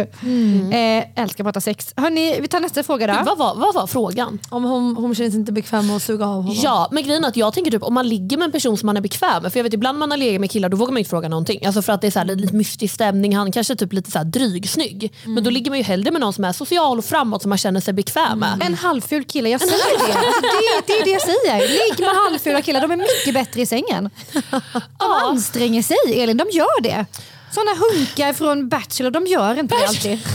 Eh, älskar att prata sex. Hörni, vi tar nästa fråga då. Vad var, vad var frågan? Om hon, hon känner sig inte bekväm med att suga av honom. Ja, men grejen är att jag tänker typ om man ligger med en person som man är bekväm med. För jag vet ibland man har legat med killar då vågar man inte fråga någonting. Alltså för att det är så här, lite mystisk stämning, han kanske är typ lite så här drygsnygg. Men då ligger man ju hellre med någon som är social och framåt som man känner sig bekväm med. En halvful kille, jag säger det. Alltså, det. Det är det jag säger. Ligg med halvfula killar, de är mycket bättre i sängen. De anstränger sig Elin, de gör det. Såna hunkar från Bachelor, de gör inte det alltid.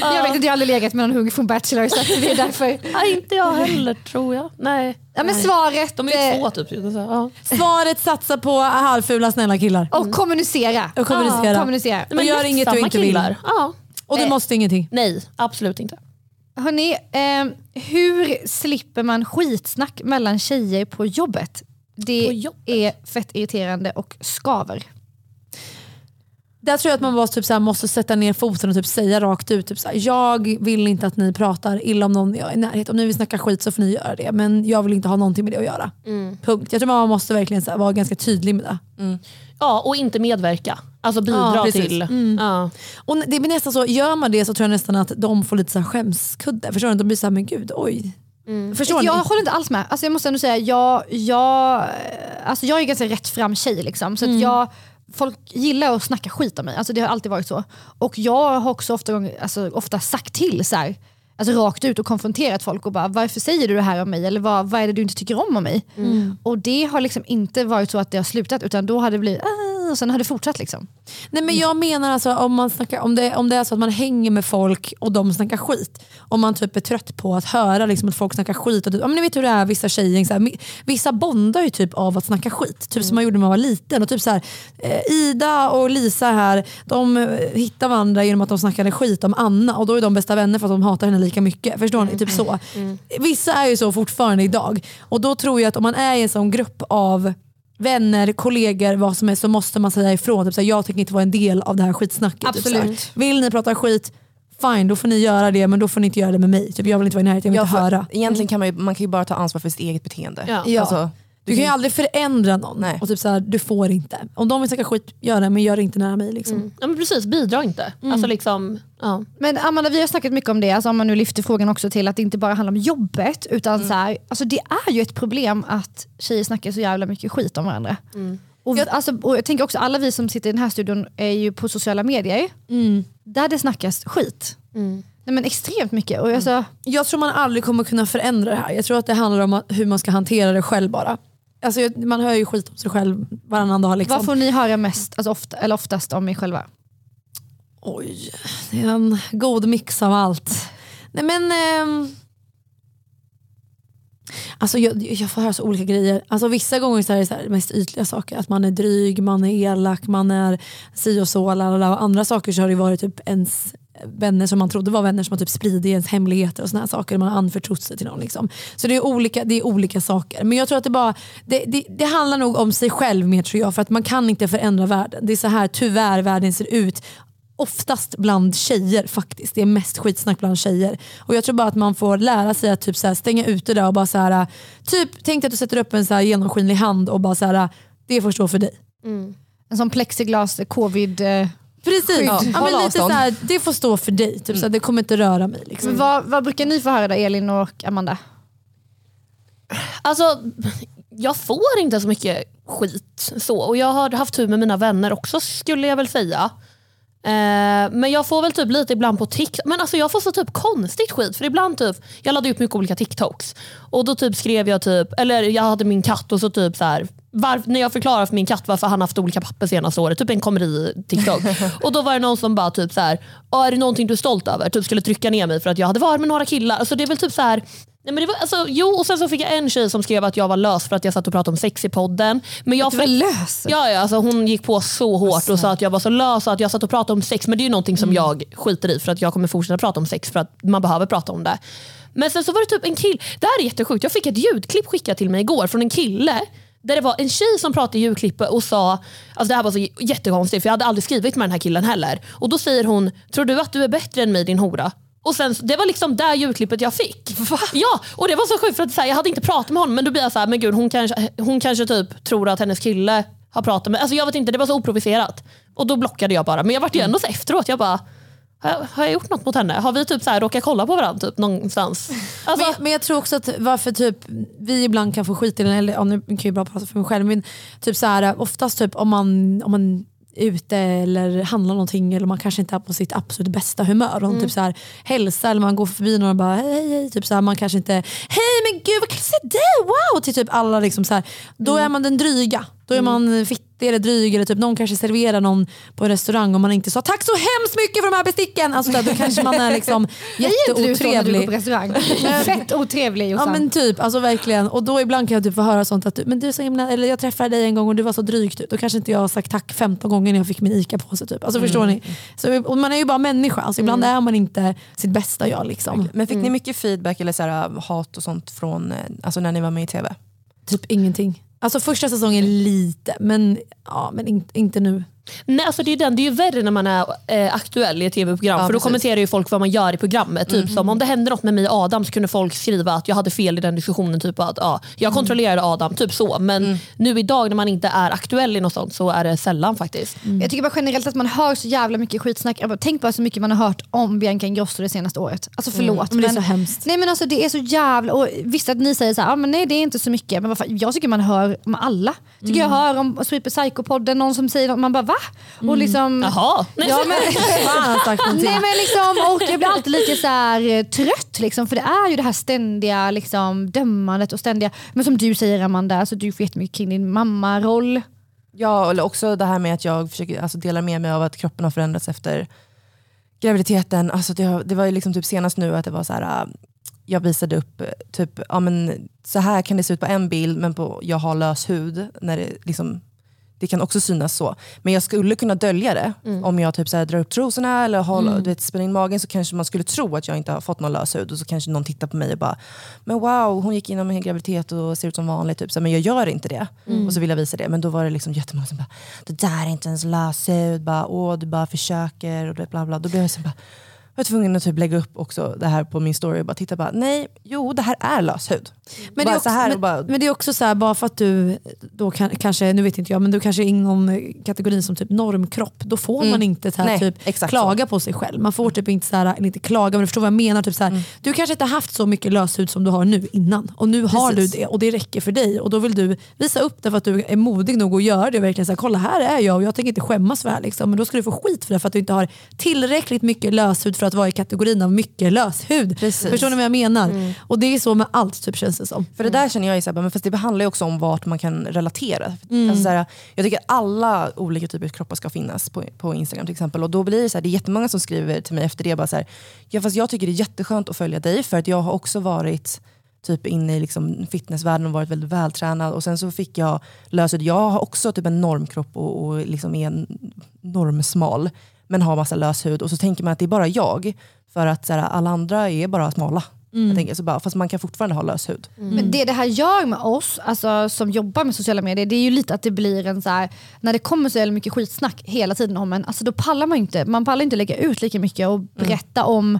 jag vet inte, jag har aldrig legat med någon hunk från Bachelor så det är därför. Nej, inte jag heller tror jag. Nej. Ja, men svaret... De är ju eh, två typ. Så, ja. Svaret satsa på halvfula snälla killar. Och kommunicera. Och kommunicera. Ja, kommunicera. Och gör inget du inte vill. killar. Ja. Och du Eh. måste ingenting. Nej, absolut inte. Hörni, eh, hur slipper man skitsnack mellan tjejer på jobbet? Det På jobbet? är fett irriterande och skaver. Där tror jag att man bara typ så här måste sätta ner foten och typ säga rakt ut. Typ så här, jag vill inte att ni pratar illa om någon jag är i närhet. Om ni vill snacka skit så får ni göra det. Men jag vill inte ha någonting med det att göra. Punkt. Jag tror man måste verkligen här, vara ganska tydlig med det. Ja, och inte medverka. Alltså bidra Ja, till. Mm. Ja. Och det blir nästan så, gör man det så tror jag nästan att de får lite så här skämskudde. Förstår ni? De blir så här, men gud, oj. Förstår jag ni? håller inte alls med. Alltså jag måste ändå säga, jag, jag, alltså jag är ganska rätt fram tjej. Liksom, så Mm. att jag, folk gillar att snacka skit om mig. Alltså det har alltid varit så. Och jag har också ofta, alltså ofta sagt till så här, alltså rakt ut och konfronterat folk och bara varför säger du det här om mig? Eller vad, vad är det du inte tycker om om mig? Mm. Och det har liksom inte varit så att det har slutat utan då har det blivit "Ah", och sen har det fortsatt. Liksom. Nej, men jag menar alltså om, man snackar, om, det, om det är så att man hänger med folk och de snackar skit. Om man typ är trött på att höra liksom, att folk snackar skit. Och, typ- ja, men ni vet hur det är vissa tjejer, så här, vissa bondar ju typ av att snacka skit. Typ som man gjorde när man var liten. Och typ så här, eh, Ida och Lisa här, de eh, hittar varandra genom att de snackade skit om Anna och då är de bästa vänner för att de hatar henne lika mycket. Förstår ni? Typ så. Vissa är ju så fortfarande idag. Och då tror jag att om man är i en sån grupp av vänner, kollegor, vad som är så måste man säga ifrån. Typ så här, jag tänker inte vara en del av det här skitsnacket. Typ. Absolut. Vill ni prata skit, fine då får ni göra det men då får ni inte göra det med mig. Typ, jag vill inte vara i närheten, jag vill Ja, inte för höra. Egentligen kan man ju, man kan ju bara ta ansvar för sitt eget beteende. Ja. Ja. Alltså, Du kan ju aldrig förändra någon. Nej. Och typ så här, du får inte. Om de vill snacka skit, gör det men gör det inte nära mig. Liksom. Ja, men precis, bidra inte. Alltså liksom, ja. Men Amanda, vi har snackat mycket om det, alltså om man nu lyfter frågan också till att det inte bara handlar om jobbet. Utan så här, alltså det är ju ett problem att tjejer snackar så jävla mycket skit om varandra. Och, jag, alltså, och jag tänker också alla vi som sitter i den här studion är ju på sociala medier. Där det snackas skit. Nej, men extremt mycket. Och alltså, Jag tror man aldrig kommer kunna förändra det här. Jag tror att det handlar om att, hur man ska hantera det själv bara. Alltså, man hör ju skit om sig själv varannan dag. Liksom. Vad får ni höra mest, alltså ofta, eller oftast om er själva? Oj, det är en god mix av allt. Nej men... ehm, Alltså jag, jag får höra så olika grejer. Alltså vissa gånger så är det så här, mest ytliga saker. Att man är dryg, man är elak, man är si och så. lalala. Och andra saker så har det varit typ ens vänner som man trodde var vänner som har typ spridit ens hemligheter och såna här saker. Man har anförtrott sig till någon. Liksom. Så det är, olika, det är olika saker. Men jag tror att det bara det, det, det handlar nog om sig själv mer tror jag. För att man kan inte förändra världen. Det är så här tyvärr världen ser ut oftast bland tjejer faktiskt. Det är mest skitsnack bland tjejer. Och Jag tror bara att man får lära sig att typ så här stänga ute det och bara så här, typ tänk dig att du sätter upp en så här genomskinlig hand och bara så här, det får stå för dig. Mm. En sån plexiglas eh, covid... Eh, Precis, ja, Håll men lite så här, det får stå för dig. Typ så här, det kommer inte röra mig. Liksom. men vad, vad brukar ni få höra då, Elin och Amanda? Alltså, jag får inte så mycket skit. så Och Jag har haft tur med mina vänner också skulle jag väl säga. Eh, men jag får väl typ lite ibland på TikTok. Men alltså jag får så typ konstigt skit. För ibland typ, jag laddade upp mycket olika TikToks. Och då typ skrev jag typ, eller jag hade min katt och så typ så här. Var, när jag förklarar för min katt varför han haft olika papper senaste året, typ en komedi-TikTok. och då var det någon som bara typ så här, "Ja, är det någonting du är stolt över? Typ skulle trycka ner mig för att jag hade varit med några killar. Alltså det är väl typ så här, Nej, men det var, alltså, jo, och sen så fick jag en tjej som skrev att jag var lös för att jag satt och pratade om sex i podden. Men jag Du var lös? Ja, ja alltså, hon gick på så hårt och sa att jag var så lös och att jag satt och pratade om sex. Men det är ju någonting som jag skiter i för att jag kommer fortsätta prata om sex för att man behöver prata om det. Men sen så var det typ en kille, det här är jättesjukt, jag fick ett ljudklipp skickat till mig igår från en kille där det var en tjej som pratade i ljudklippet och sa, alltså det här var så jättekonstigt för jag hade aldrig skrivit med den här killen heller. Och då säger hon, tror du att du är bättre än mig din hora? Och sen, det var liksom det ljudklippet jag fick. Ja, och det var så sjukt för att så här, jag hade inte pratat med honom men då blir jag så här, men gud hon kanske, hon kanske typ tror att hennes kille har pratat med, alltså jag vet inte, det var så oprovocerat. Och då blockade jag bara. Men jag vart ju ändå så efteråt, jag bara, har jag, har jag gjort något mot henne? Har vi typ så här råkat kolla på varandra typ, någonstans? Alltså, Men, men jag tror också att varför typ vi ibland kan få skit i den, eller ja, nu kan jag ju bara prata för mig själv, men typ så här, oftast typ om man, om man ute eller handlar någonting eller man kanske inte är på sitt absolut bästa humör. Och typ så här, hälsar eller man går förbi någon och bara hej hej. Typ så här, man kanske inte hej men gud vad se dig, wow! Till typ alla liksom så här, då är man den dryga. Då är man fittig eller dryg eller typ någon kanske serverar någon på en restaurang och man inte sa tack så hemskt mycket för de här besticken. Alltså, där, då kanske man är liksom jätteotrevlig. på restaurang? Fett otrevlig Ja Jossan. men typ, alltså verkligen. Och då ibland kan jag typ få höra sånt att du, men du är så himla, eller jag träffade dig en gång och du var så dryg. Typ. Då kanske inte jag har sagt tack 15 gånger när jag fick min ICA-påse. Typ. Alltså, Förstår ni? Så, och man är ju bara människa, alltså, ibland är man inte sitt bästa jag. Liksom. Men fick ni mycket feedback eller så här, hat och sånt från eh, alltså när ni var med i TV? Typ ingenting. Alltså första säsongen lite, men, ja, men in, inte nu. Nej, alltså det, är den, det är ju värre när man är eh, aktuell i ett tv-program. Ja, för då precis. kommenterar ju folk vad man gör i programmet. Typ Mm. som om det hände något med mig och Adam så kunde folk skriva att jag hade fel i den diskussionen. Typ att ja, Jag Mm. kontrollerade Adam, typ så. Men nu idag när man inte är aktuell i något sånt så är det sällan faktiskt. Jag tycker bara generellt att man hör så jävla mycket skitsnack. Bara, Tänk bara så mycket man har hört om Bianca Ingrosso det senaste året. Alltså förlåt. Men det är så hemskt. Nej men alltså det är så jävla... Och visst att ni säger så här, ah, men nej det är inte så mycket. Men vad fan, jag tycker man hör om alla. Tycker jag hör om Sweeper Psycho-podden, någon som säger något, man bara va? Och liksom, Jaha. Ja, men. Nej, men liksom, och jag blir alltid lite så här, eh, trött liksom, för det är ju det här ständiga liksom, dömandet och ständiga, men som du säger Amanda, alltså, du får jättemycket kring din mammaroll. Ja, eller också det här med att jag försöker alltså, dela med mig av att kroppen har förändrats efter graviditeten. Alltså, det, det var ju liksom typ senast nu att det var så här, äh, jag visade upp eh, typ, ja, men, så här kan det se ut på en bild men på, jag har lös hud. När det, liksom, det kan också synas så. Men jag skulle kunna dölja det. Om jag typ så här, drar upp trosorna eller håller, du vet, spänner in magen så kanske man skulle tro att jag inte har fått någon lös hud. Och så kanske någon tittar på mig och bara, men wow hon gick igenom en graviditet och ser ut som vanligt. Typ. Så, här, men jag gör inte det. Och så vill jag visa det. Men då var det liksom jättemånga som bara, det där är inte ens lös hud. Bara, Åh, du bara försöker och bla bla. Då blev jag så bara, var tvungen att typ lägga upp också det här på min story och bara titta bara, nej, jo det här är lös hud. Men det, Bara är också, så här men, bara, men det är också så här, bara för att du då kan, kanske, nu vet inte jag, men du kanske är inom kategorin som typ normkropp, då får man inte så här, Nej, typ, klaga på sig själv. Man får typ inte, så här, inte klaga, men du förstår vad jag menar. Typ så här, Du kanske inte har haft så mycket löshud som du har nu innan och nu har Precis. du det och det räcker för dig och då vill du visa upp det för att du är modig nog att göra det och verkligen säga kolla här är jag och jag tänker inte skämmas för det här. Liksom. Men då ska du få skit för det för att du inte har tillräckligt mycket löshud för att vara i kategorin av mycket löshud. Precis. Förstår ni vad jag menar? Och det är så med allt typ känns det som. För det där känner jag är så här, men fast det handlar ju också om vart man kan relatera. Mm. Alltså så här, jag tycker alla olika typer av kroppar ska finnas på, på Instagram till exempel. Och då blir det så här, det är jättemånga som skriver till mig efter det, bara så här, ja, fast jag tycker det är jätteskönt att följa dig för att jag har också varit typ inne i liksom fitnessvärlden och varit väldigt vältränad. Och sen så fick jag löshud. Jag har också typ en normkropp och, och liksom är en normsmal men har massa löshud. Och så tänker man att det är bara jag för att så här, alla andra är bara smala. Mm. Jag tänker, så bara, fast man kan fortfarande ha lös hud. Men det det här gör med oss alltså, som jobbar med sociala medier, det är ju lite att det blir en så här, när det kommer så jävla mycket skitsnack hela tiden om en, alltså, då pallar man inte, man pallar inte lägga ut lika mycket och berätta om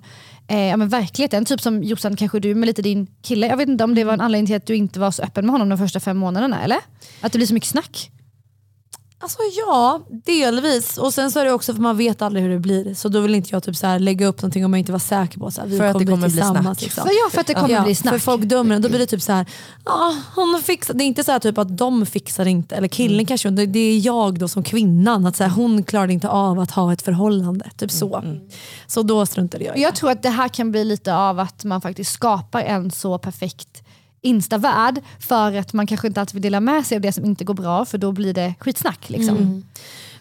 eh, ja, men verkligheten. Typ som Jossan, kanske du med lite din kille. Jag vet inte om det var en anledning till att du inte var så öppen med honom de första fem månaderna, eller? Att det blir så mycket snack? Alltså ja, delvis. Och sen så är det också för man vet aldrig hur det blir. Så då vill inte jag typ så här lägga upp någonting om jag inte var säker på att vi För att det kommer kommer bli snack. Liksom. För, ja, för att det kommer Ja, bli snack. För folk dömer en. Då blir det typ så här, ja, hon fixar. Det är inte så här typ att de fixar inte, eller killen kanske, det, är jag då som kvinnan. Att så här, hon klarade inte av att ha ett förhållande. Typ så. Så då struntade jag i Jag det. tror att det här kan bli lite av att man faktiskt skapar en så perfekt instavärld för att man kanske inte alltid vill dela med sig av det som inte går bra för då blir det skitsnack. Liksom.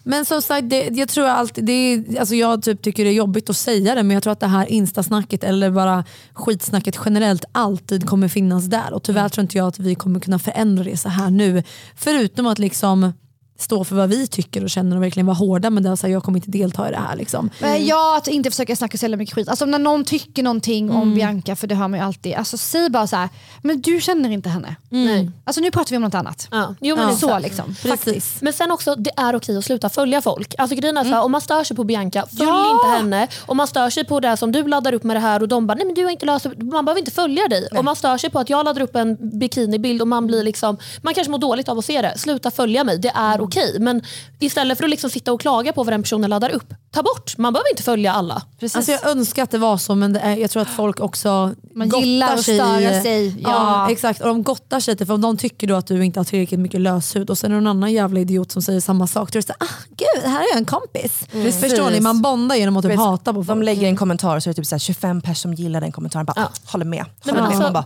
Men som sagt, det, jag tror alltid, det är, alltså jag typ tycker det är jobbigt att säga det men jag tror att det här instasnacket eller bara skitsnacket generellt alltid kommer finnas där. Och tyvärr tror inte jag att vi kommer kunna förändra det så här nu. Förutom att liksom stå för vad vi tycker och känner och verkligen vara hårda med det. Och säga, jag kommer inte delta i det här. Liksom. Men ja, att inte försöka snacka så mycket skit. Alltså när någon tycker någonting om Mm. Bianca, för det hör man ju alltid, alltså säg bara så här, men du känner inte henne. Nej. Alltså nu pratar vi om något annat. Ja. Jo, men Ja. Så liksom. Precis. Men sen också, det är okej att sluta följa folk. Alltså grejen är så här, Om man stör sig på Bianca, följ Ja! inte henne. Om man stör sig på det som du laddar upp med det här och de bara, nej men du har inte löst det." Man behöver inte följa dig. Om man stör sig på att jag laddar upp en bikinibild och man blir liksom, man kanske mår dåligt av att se det. Sluta följa mig, det är okej. Men istället för att liksom sitta och klaga på vad den personen laddar upp, ta bort. Man behöver inte följa alla. Alltså jag önskar att det var så men det är, jag tror att folk också Man gillar att störa sig. Ja. Ja. exakt, och de gottar sig för om de tycker då att du inte har tillräckligt mycket löshud och sen är det någon annan jävla idiot som säger samma sak. Då är det såhär, ah, gud här är jag en kompis. Precis. Förstår ni? Man bondar genom att typ hata på folk. De lägger en kommentar så är det typ så här 25 personer som gillar den kommentaren. Bara, Håller med. Håller men med. alltså- Man bara,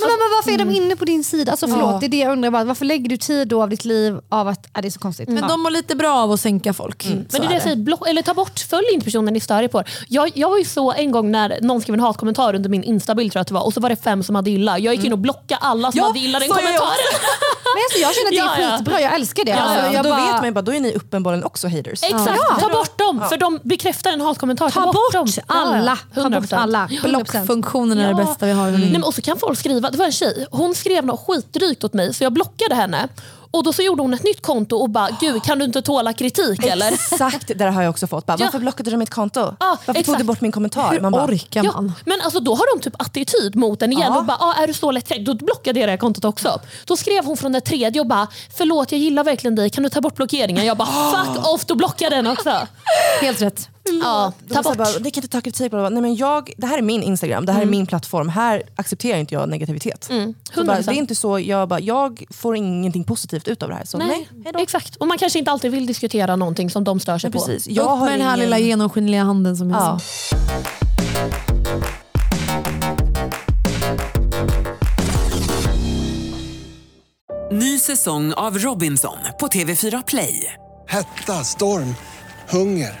Men, men varför är de inne på din sida? Alltså förlåt, Ja. det är det jag undrar. Bara, varför lägger du tid då av ditt liv av att, äh, det är så konstigt. Men Ja. de mår lite bra av att sänka folk. Men det är det jag säger, block, eller ta bort, följ inte personen ni stör er på. Jag, jag var ju så en gång när någon skrev en hatkommentar under min instabild tror jag att det var och så var det fem som hade illa. Jag gick in och blockade alla som Ja, hade illa den kommentaren. Men alltså, jag känner att det är Ja, ja. skitbra, jag älskar det. Ja, alltså, ja. jag då bara, vet man ju bara, då är ni uppenbarligen också haters. Exakt, ta bort dem för de bekräftar en hatkommentar. Ta, Ta bort dem. alla. Ta bort 100%. alla. 100%. Blockfunktionen är det Ja. bästa vi har. Nej, men och så kan folk skriva, det var en tjej, hon skrev något skitdrygt åt mig så jag blockade henne. Och då så gjorde hon ett nytt konto och bara, gud kan du inte tåla kritik eller? Exakt, det där har jag också fått. Bara, Ja. Varför blockade du mitt konto? Ja, Varför tog exakt. du bort min kommentar? Hur Man bara, orkar Ja, man? men alltså då har de typ attityd mot en igen Ja. och bara, ah, är du så lättkränkt? Då blockade jag det här kontot också. Då skrev hon från det tredje och bara, förlåt jag gillar verkligen dig, kan du ta bort blockeringen? Jag bara, fuck off, då blockade den också. Helt rätt. Ja, De ta bort. bara, det kan inte ta kritik. Bla. Nej, men jag, det här är min Instagram, det här är min plattform. Här accepterar inte jag negativitet. Så bara, 100%. det är inte så, jag, bara, jag får ingenting positivt utav det här. Så nej, Nej, exakt. Och man kanske inte alltid vill diskutera någonting som de stör sig Men på. precis. Jag Jag Upp har med den här ingen- lilla genomskinliga handen som jag Ja. Ny säsong av Robinson på TV4 Play. Hetta, storm, hunger.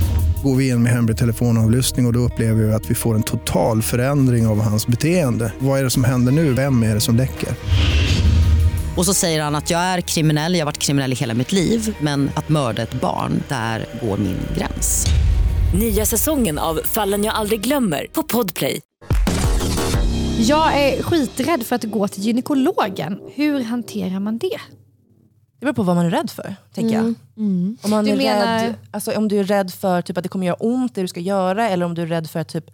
Går vi in med hemlig telefonavlyssning och, och då upplever vi att vi får en total förändring av hans beteende. Vad är det som händer nu? Vem är det som läcker? Och så säger han att jag är kriminell, jag har varit kriminell i hela mitt liv men att mörda ett barn, där går min gräns. Nya säsongen av Fallen jag aldrig glömmer på Podplay. Jag är skiträdd för att gå till gynekologen. Hur hanterar man det? Det beror på vad man är rädd för, tänker jag. Om, man Du är menar- rädd, alltså, om du är rädd för typ, att det kommer göra ont det du ska göra, eller om du är rädd för att typ,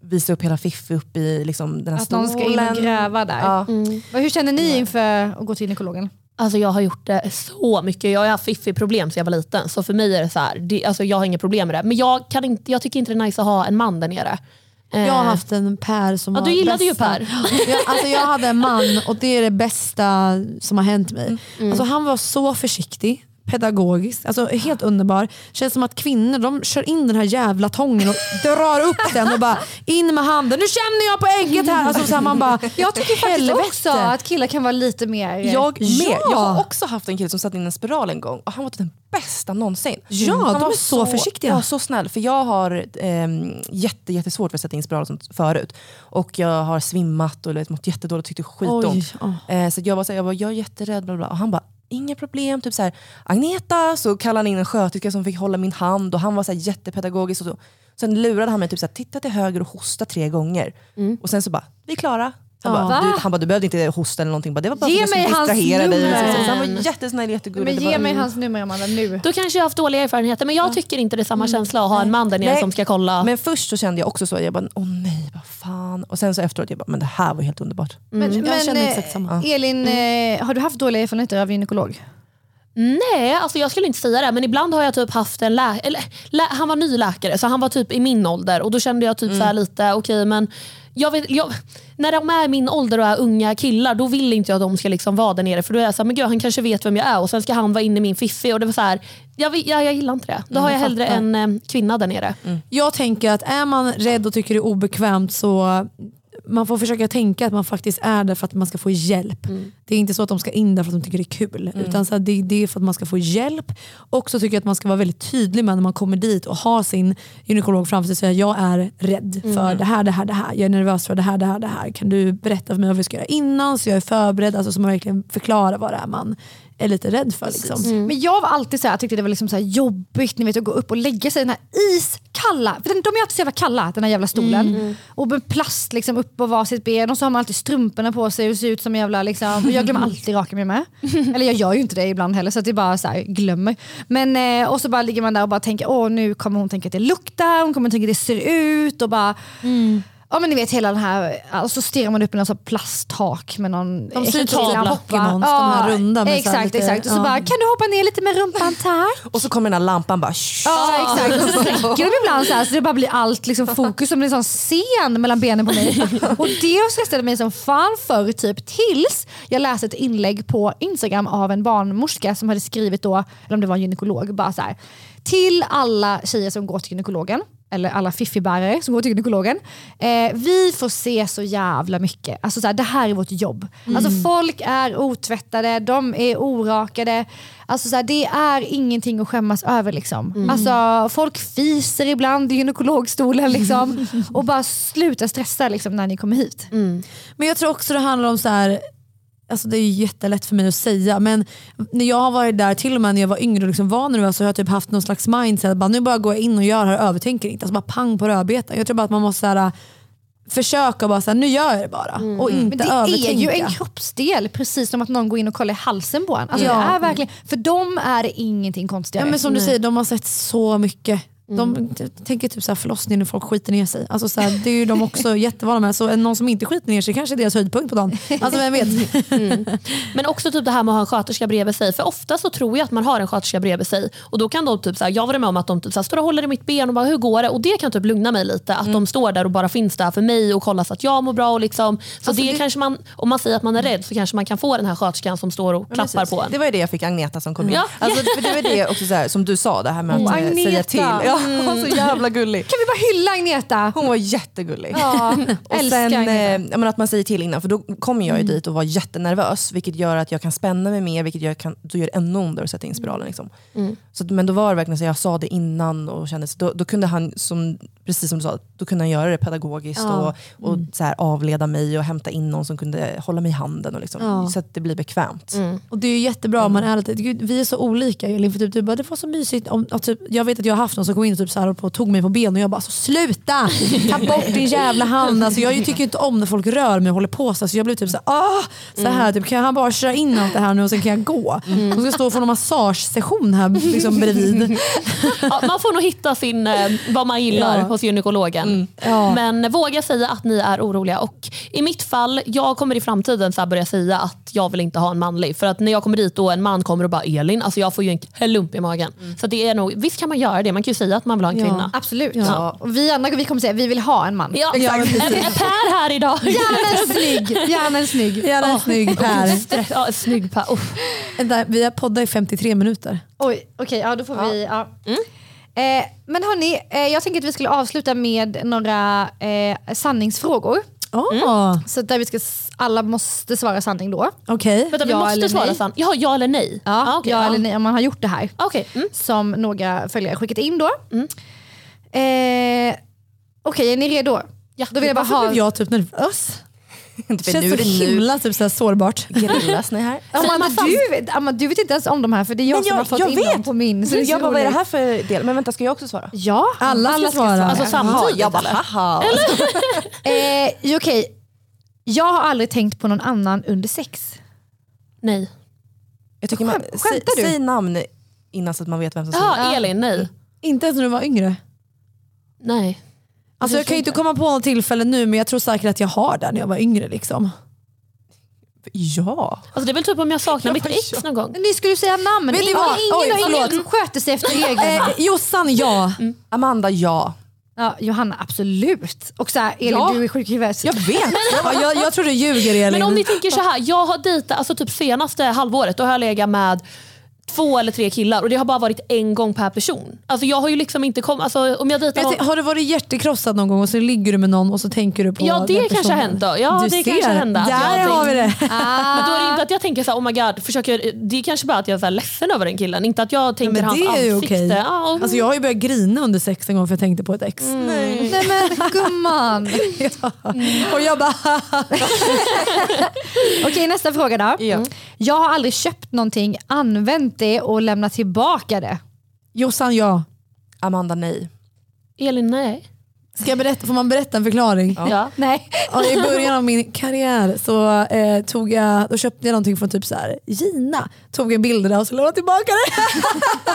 visa upp hela Fiffi upp i liksom, den här Att stolen. någon ska in och gräva där. Ja. Vad- Hur känner ni inför att gå till gynekologen? Alltså jag har gjort det så mycket. Jag har haft fiffi-problem sedan jag var liten. Så för mig är det så här, det, alltså jag har inga problem med det. Men jag, kan inte, jag tycker inte det är nice att ha en man där nere. Jag har Eh, haft en Per som Ja, var du gillade ju bästa. Per. Jag, alltså jag hade en man och det är det bästa som har hänt mig. Mm. Alltså han var så försiktig, pedagogisk, alltså helt underbar. Känns som att kvinnor de kör in den här jävla tången och drar upp den och bara in med handen. Nu känner jag på ägget här. Alltså så här man bara, Jag tycker faktiskt helvete. också att killar kan vara lite mer... Jag med. Ja. Jag har också haft en kille som satte in en spiral en gång och han var typ den bästa någonsin. Ja, han de var är så försiktiga. Ja, så snäll. För jag har ehm, jätte, jättesvårt för att sätta in spiral och sånt förut. Och jag har svimmat och vet, mått jättedåligt och tyckte skitont. Oj, ja. Eh, så jag var, så här, jag var jag är jätterädd. Bla. bla. Och han bara, inga problem. Typ så här, Agneta, så kallade han in en sköterska som fick hålla min hand och han var så här, jättepedagogisk. Och så. Sen lurade han mig typ så här, titta till höger och hosta tre gånger. Och sen så bara, vi är klara. Han, Ja. bara, du, han bara, du behövde inte hosta eller någonting. Bara, det var bara Ge för att jag mig skulle hans distrahera dig. nummer. Så han var jättesnäll, jättegullig. Men ge var- mig hans nummer Amanda nu. Då kanske jag har haft dåliga erfarenheter men jag tycker inte det är samma känsla att ha en man där nere Nej. som ska kolla. Men först så kände jag också så, jag bara, åh nej, vad fan. Och sen så efteråt, jag bara, men det här var helt underbart. Men, jag men, känner eh, exakt samma. Elin, eh, har du haft dåliga erfarenheter av gynekolog? Nej, alltså jag skulle inte säga det. Men ibland har jag typ haft en läkare, lä han var ny läkare så han var typ i min ålder och då kände jag typ så här lite, okej men jag vet, jag, när de är min ålder och är unga killar då vill inte jag att de ska liksom vara där nere för då är jag såhär, men gud han kanske vet vem jag är och sen ska han vara inne i min fiffi och det var så här, jag, jag, jag gillar inte det. Då har jag hellre en eh, kvinna där nere. Jag tänker att är man rädd och tycker det är obekvämt så man får försöka tänka att man faktiskt är där för att man ska få hjälp. Det är inte så att de ska in där för att de tycker det är kul. Utan så här, det, det är för att man ska få hjälp. Och så tycker jag att man ska vara väldigt tydlig med när man kommer dit och har sin gynekolog framför sig och säga jag är rädd för det här, det här, det här. Jag är nervös för det här, det här, det här. Kan du berätta för mig vad vi ska göra innan så jag är förberedd? Alltså så man verkligen förklarar vad det är man är lite rädd för. Liksom. Men jag var alltid så här, jag tyckte det var liksom så här jobbigt ni vet, att gå upp och lägga sig i den här iskalla, för den, de är alltid så jävla kalla den här jävla stolen. Och med plast liksom upp på varsitt ben och så har man alltid strumporna på sig och ser ut som en jävla, liksom, och jag glömmer alltid raka mig med. Eller jag gör ju inte det ibland heller så att det är bara så här, glömmer. Men, eh, och så bara ligger man där och bara tänker, åh nu kommer hon tänka att det luktar, hon kommer tänka att det ser ut och bara Ja men ni vet hela den här, och så stirrar man upp i någon sån plasttak med någon De ser ut som. Pokémons, de här runda med Exakt, lite- exakt. Och så ja. bara, kan du hoppa ner lite med rumpan tack? Och så kommer den här lampan bara shh. Ja exakt. Och så sträcker de ibland så här så det bara blir allt liksom fokus som en sån scen mellan benen på mig. Och det stressade mig som fan förr typ tills jag läste ett inlägg på Instagram av en barnmorska som hade skrivit då, eller om det var en gynekolog, bara så här. Till alla tjejer som går till gynekologen eller alla fiffibärare som går till gynekologen. Eh, vi får se så jävla mycket. Alltså så här, det här är vårt jobb. Alltså folk är otvättade, de är orakade. Alltså så här, det är ingenting att skämmas över. Liksom. Alltså, folk fiser ibland i gynekologstolen liksom, och bara sluta stressa liksom, när ni kommer hit. Men jag tror också det handlar om så här. Alltså det är jättelätt för mig att säga men när jag har varit där till och med när jag var yngre och liksom var nervös så har jag typ haft någon slags mindset. Bara, nu bara går jag in och gör det här och övertänker inte. Alltså bara pang på rödbetan. Jag tror bara att man måste så här, försöka bara så här, nu gör jag det bara och inte Men det övertänka. är ju en kroppsdel, precis som att någon går in och kollar i halsen på en. Alltså, Ja. det är verkligen, för dem är ingenting konstigare. Ja, men som du säger, de har sett så mycket. De t- tänker typ så här förlossning när folk skiter ner sig. Alltså så här, det är ju de också jättevana med. Så någon som inte skiter ner sig kanske är deras höjdpunkt på dagen. Alltså vem vet. Men också typ det här med att ha en sköterska bredvid sig. För ofta så tror jag att man har en sköterska bredvid sig. Och då kan de typ så här, jag var med om att de typ så här, står och håller i mitt ben och bara hur går det? Och det kan typ lugna mig lite. Att de står där och bara finns där för mig och kollar så att jag mår bra. Och liksom. Så Alltså det, det- kanske man, om man säger att man är rädd så kanske man kan få den här sköterskan som står och klappar Precis. på en. Det var ju det jag fick Agneta som kom in. Ja. Alltså, för det var det också så här, som du sa, det här med att Åh, eh, säga till. Ja, så jävla gullig. Kan vi bara hylla Agneta? Hon var jättegullig. Ja, Och sen eh, menar, att man säger till innan, för då kommer jag ju dit och var jättenervös. Vilket gör att jag kan spänna mig mer, vilket gör, kan, då gör det ännu ondare att sätta in spiralen. Liksom. Så, men då var det verkligen så jag sa det innan och kände, så då, då kunde han, som, precis som du sa, då kunde han göra det pedagogiskt Ja. och, och så här, avleda mig och hämta in någon som kunde hålla mig i handen. Och liksom, Ja. Så att det blir bekvämt. Och det är ju jättebra om man är lite, gud, vi är så olika Elin, för typ, du bara, det var så mysigt. Om, och typ, jag vet att jag har haft någon som kom in och, typ så här, och på, tog mig på ben och jag bara, så sluta! Ta bort din jävla hand. Alltså, jag tycker inte om när folk rör mig och håller på sig. Så jag blir typ så här, ah, så här typ, kan han bara köra in allt det här nu och sen kan jag gå? Hon ska stå och få någon massagesession här liksom, bredvid. Ja, man får nog hitta sin, eh, vad man gillar Ja. Hos gynekologen. Ja. Men våga säga att ni är oroliga. Och I mitt fall, jag kommer i framtiden så här börja säga att jag vill inte ha en manlig. För att när jag kommer dit och en man kommer och bara Elin, alltså jag får ju en klump i magen. Så det är nog, visst kan man göra det, man kan ju säga att man vill ha en Ja. kvinna. Absolut. Ja. Och vi andra vi kommer säga vi vill ha en man. Ja, Ja, en, en Per här idag. Gärna en snygg. Gärna en snygg. Gärna en snygg Per. Ja, snygg Per. Vänta, Vi har poddat i 53 minuter. Oj, okej, ja då får vi... Ja. Eh, men hörni, eh, jag tänker att vi skulle avsluta med några eh, sanningsfrågor. Oh, Så där vi ska, alla måste svara sanning då. Okej. Vänta, vi Ja måste svara. Ja, ja eller nej? Ja, Ah, okej, ja eller nej om man har gjort det här. Okej. Mm. Som några följare skickat in då. Eh, okej, är ni redo? Ja, Då vill jag bara Varför ha... blev jag typ nervös? Inte för Känns nu så himla typ, så här, sårbart. gerillas ni här. Amanda, du, vet, Amanda, du vet inte ens om de här för det är jag, Men som jag- har fått jag in vet. dem på min. Så Jag bara, vad är det här för del? Men vänta, ska jag också svara? Ja, Alla ska svara. Alltså samtidigt jag bara, haha. Eh, Okej, jag har aldrig tänkt på någon annan under sex. Nej. Jag tycker man, Skäm- skämtar säg, du? säg namn innan så att man vet vem som säger Jaha, Elin, nej. Inte ens när du var yngre. Nej. Alltså, jag kan ju inte komma på något tillfälle nu men jag tror säkert att jag har det när jag var yngre. Liksom. Ja. Alltså det är väl typ om jag saknar mitt ex någon gång. Ni skulle säga namn. Ni ingen, vad? ingen, Oj, ingen, sköter sig efter reglerna. Eh, Jossan, ja. Amanda, ja. Ja, Johanna, absolut. Och så här, Elin, Ja. du är sjuk i huvudet. Jag vet. ja jag, jag tror du ljuger Elin. Men om ni tänker så här, jag har dejtat, alltså typ senaste halvåret, då har jag legat med två eller tre killar och det har bara varit en gång per person. Alltså jag har ju liksom inte kommit, alltså om jag dejtar Jag någon, har du varit hjärtekrossad någon gång och så ligger du med någon och så tänker du på Ja det den kanske har hänt då. Ja Du det ser, kanske hände. Där har vi det. Men då är det inte att jag tänker så här, oh my god, försöker, det är kanske bara att jag är så här ledsen över den killen. Inte att jag tänker men hans det är ju ansikte. okej. Ja, och- Alltså jag har ju börjat grina under sex en gång för jag tänkte på ett ex. Nej men gumman. Och jag bara Okej nästa fråga då. Ja. Jag har aldrig köpt någonting, använt det och lämnat tillbaka det. Jossan ja. Amanda, nej. Elin nej. Ska jag berätta, får man berätta en förklaring? Ja. Nej. Ja, I början av min karriär så eh, tog jag, då köpte jag någonting från typ så här, Gina. Tog en bild där och så lämnade jag tillbaka det.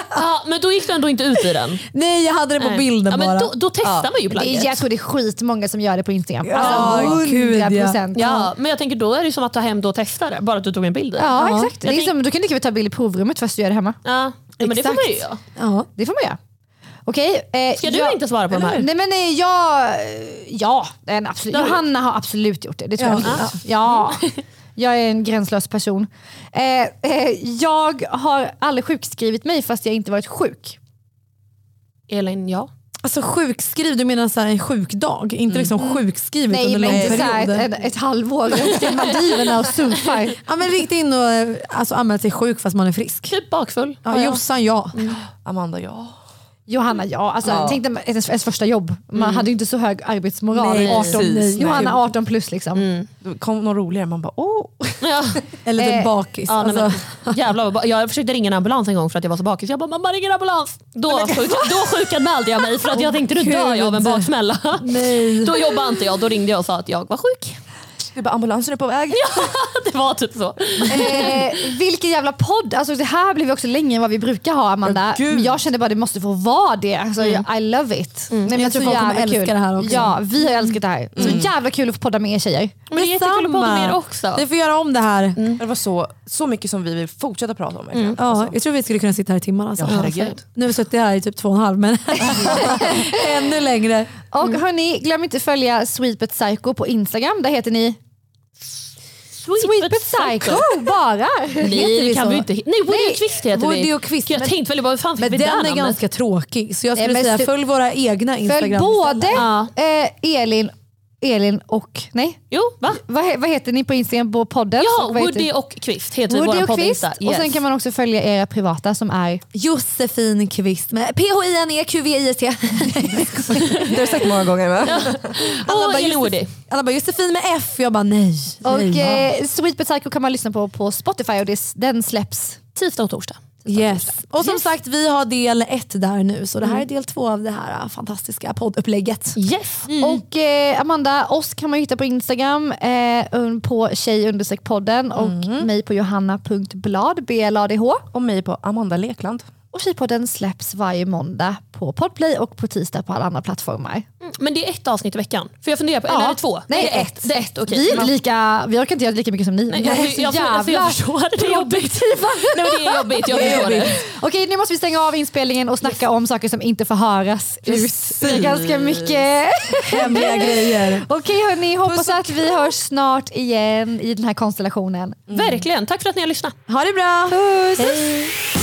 Ja, men då gick du ändå inte ut i den. Nej jag hade det på Nej. bilden ja, men bara. då, då testar man ju Det är, plagget. jag tror det är skitmånga som gör det på Instagram. Ja, alltså, gud, ja. 100%. Ja, men jag tänker då är det som att ta hem då och testa det, bara att du tog en bild. Ja, Ja. exakt. Det Jag är tänk- som, du kan lika väl ta bild i provrummet fast du gör det hemma. Ja, ja men det får man ju Exakt. göra. Ja. Det får man göra. Okej. eh, Ska du jag- inte svara på de här? Nej men eh, jag, ja, den absolut. Johanna har absolut gjort det. Det tror Ja. jag. Ja. Jag är en gränslös person. Eh, eh, jag har aldrig sjukskrivit mig fast jag inte varit sjuk. Elin, ja. Alltså sjukskriv, du menar så här en sjukdag? Inte liksom sjukskrivet Nej under lång inte såhär period? ett, ett halvår Maldiverna och surfar. Ja, men ringt in och eh, alltså, anmält sig sjuk fast man är frisk. Typ bakfull. Ja, Jossan ja. Amanda, ja. Johanna ja, alltså, Ja. tänk dig ens, ens första jobb. Man hade ju inte så hög arbetsmoral. Nej, 18, precis. Nej. Johanna 18 plus liksom. Då kom något roligare, man bara åh. Ja. Eller typ Eh, bakis. Ja, nej, alltså. men, jävlar, jag försökte ringa en ambulans en gång för att jag var så bakis. Jag bara, mamma ring en ambulans. Då, sjuk, då sjukanmälde jag mig för att jag tänkte nu dör jag av en baksmälla. Nej. Då jobbade inte jag, då ringde jag och sa att jag var sjuk. Det bara ambulansen är på väg. Det var typ så. Eh, vilken jävla podd! Alltså, det här blir vi också längre än vad vi brukar ha Amanda. Ja. Men jag kände bara att det måste få vara det. Alltså, I love it. Nej, men Jag tror folk kommer älska kul. det här också. Ja, vi har älskat det här. Så jävla kul att få podda med er tjejer. Men det är jättekul att podda med er också. Vi får göra om det här. Det var så, så mycket som vi vill fortsätta prata om. Ja, Alltså. jag tror vi skulle kunna sitta här i timmar. Alltså. Ja, herregud. Nu har vi suttit här i typ två och en halv, men ännu längre. Och hörni, glöm inte följa Sweet But Psycho på Instagram. Där heter ni Sweet But Psycho bara. Nej det kan så? vi inte. Nej Woody och Kvist heter Woody vi. och Kvist, Jag men- tänkte väl, vad fan fick Men vi den är ganska tråkig, så jag skulle säga följ våra egna Följ Instagram både istället. Ja. eh, Elin, Elin och, nej, Jo, va? vad, vad heter ni på Instagram på podden? Ja, Och Woody och Kvist heter Woody våra och Kvist. poddinsta. Och sen Yes. kan man också följa era privata som är Josefin Kvist med P-H-I-N-E-Q-V-I-S-T. Det har du sagt många gånger. Men. Alla Och bara, Elin Woody. Alla bara Josefin med F, jag bara nej. Och nej. eh, Sweet But Psycho kan man lyssna på på Spotify och det, den släpps. Tisdag och torsdag. Yes. Och som sagt, vi har del ett där nu, så det här är del två av det här äh, fantastiska poddupplägget. Yes. Och eh, Amanda, oss kan man hitta på Instagram eh, på tjej podden och mig på johanna.blad, B-L-A-D-H. Och mig på Amanda Lekland. Och Tjejpodden släpps varje måndag på Podplay och på tisdag på alla andra plattformar. Men det är ett avsnitt i veckan. För jag funderar på, eller är det två? Nej, det är ett. Det är ett, okej. Vi, är lika, vi orkar inte göra lika mycket som ni. Nej, jag, jag, jag, alltså, jag förstår det. Är jobbigt. Nej, det är jobbigt. Jag förstår det. Okej, nu måste vi stänga av inspelningen och snacka om saker som inte får höras ut. Det är ganska mycket. Hemliga grejer. Okej hörni, hoppas att vi hörs snart igen i den här konstellationen. Verkligen. Tack för att ni har lyssnat. Ha det bra! Puss!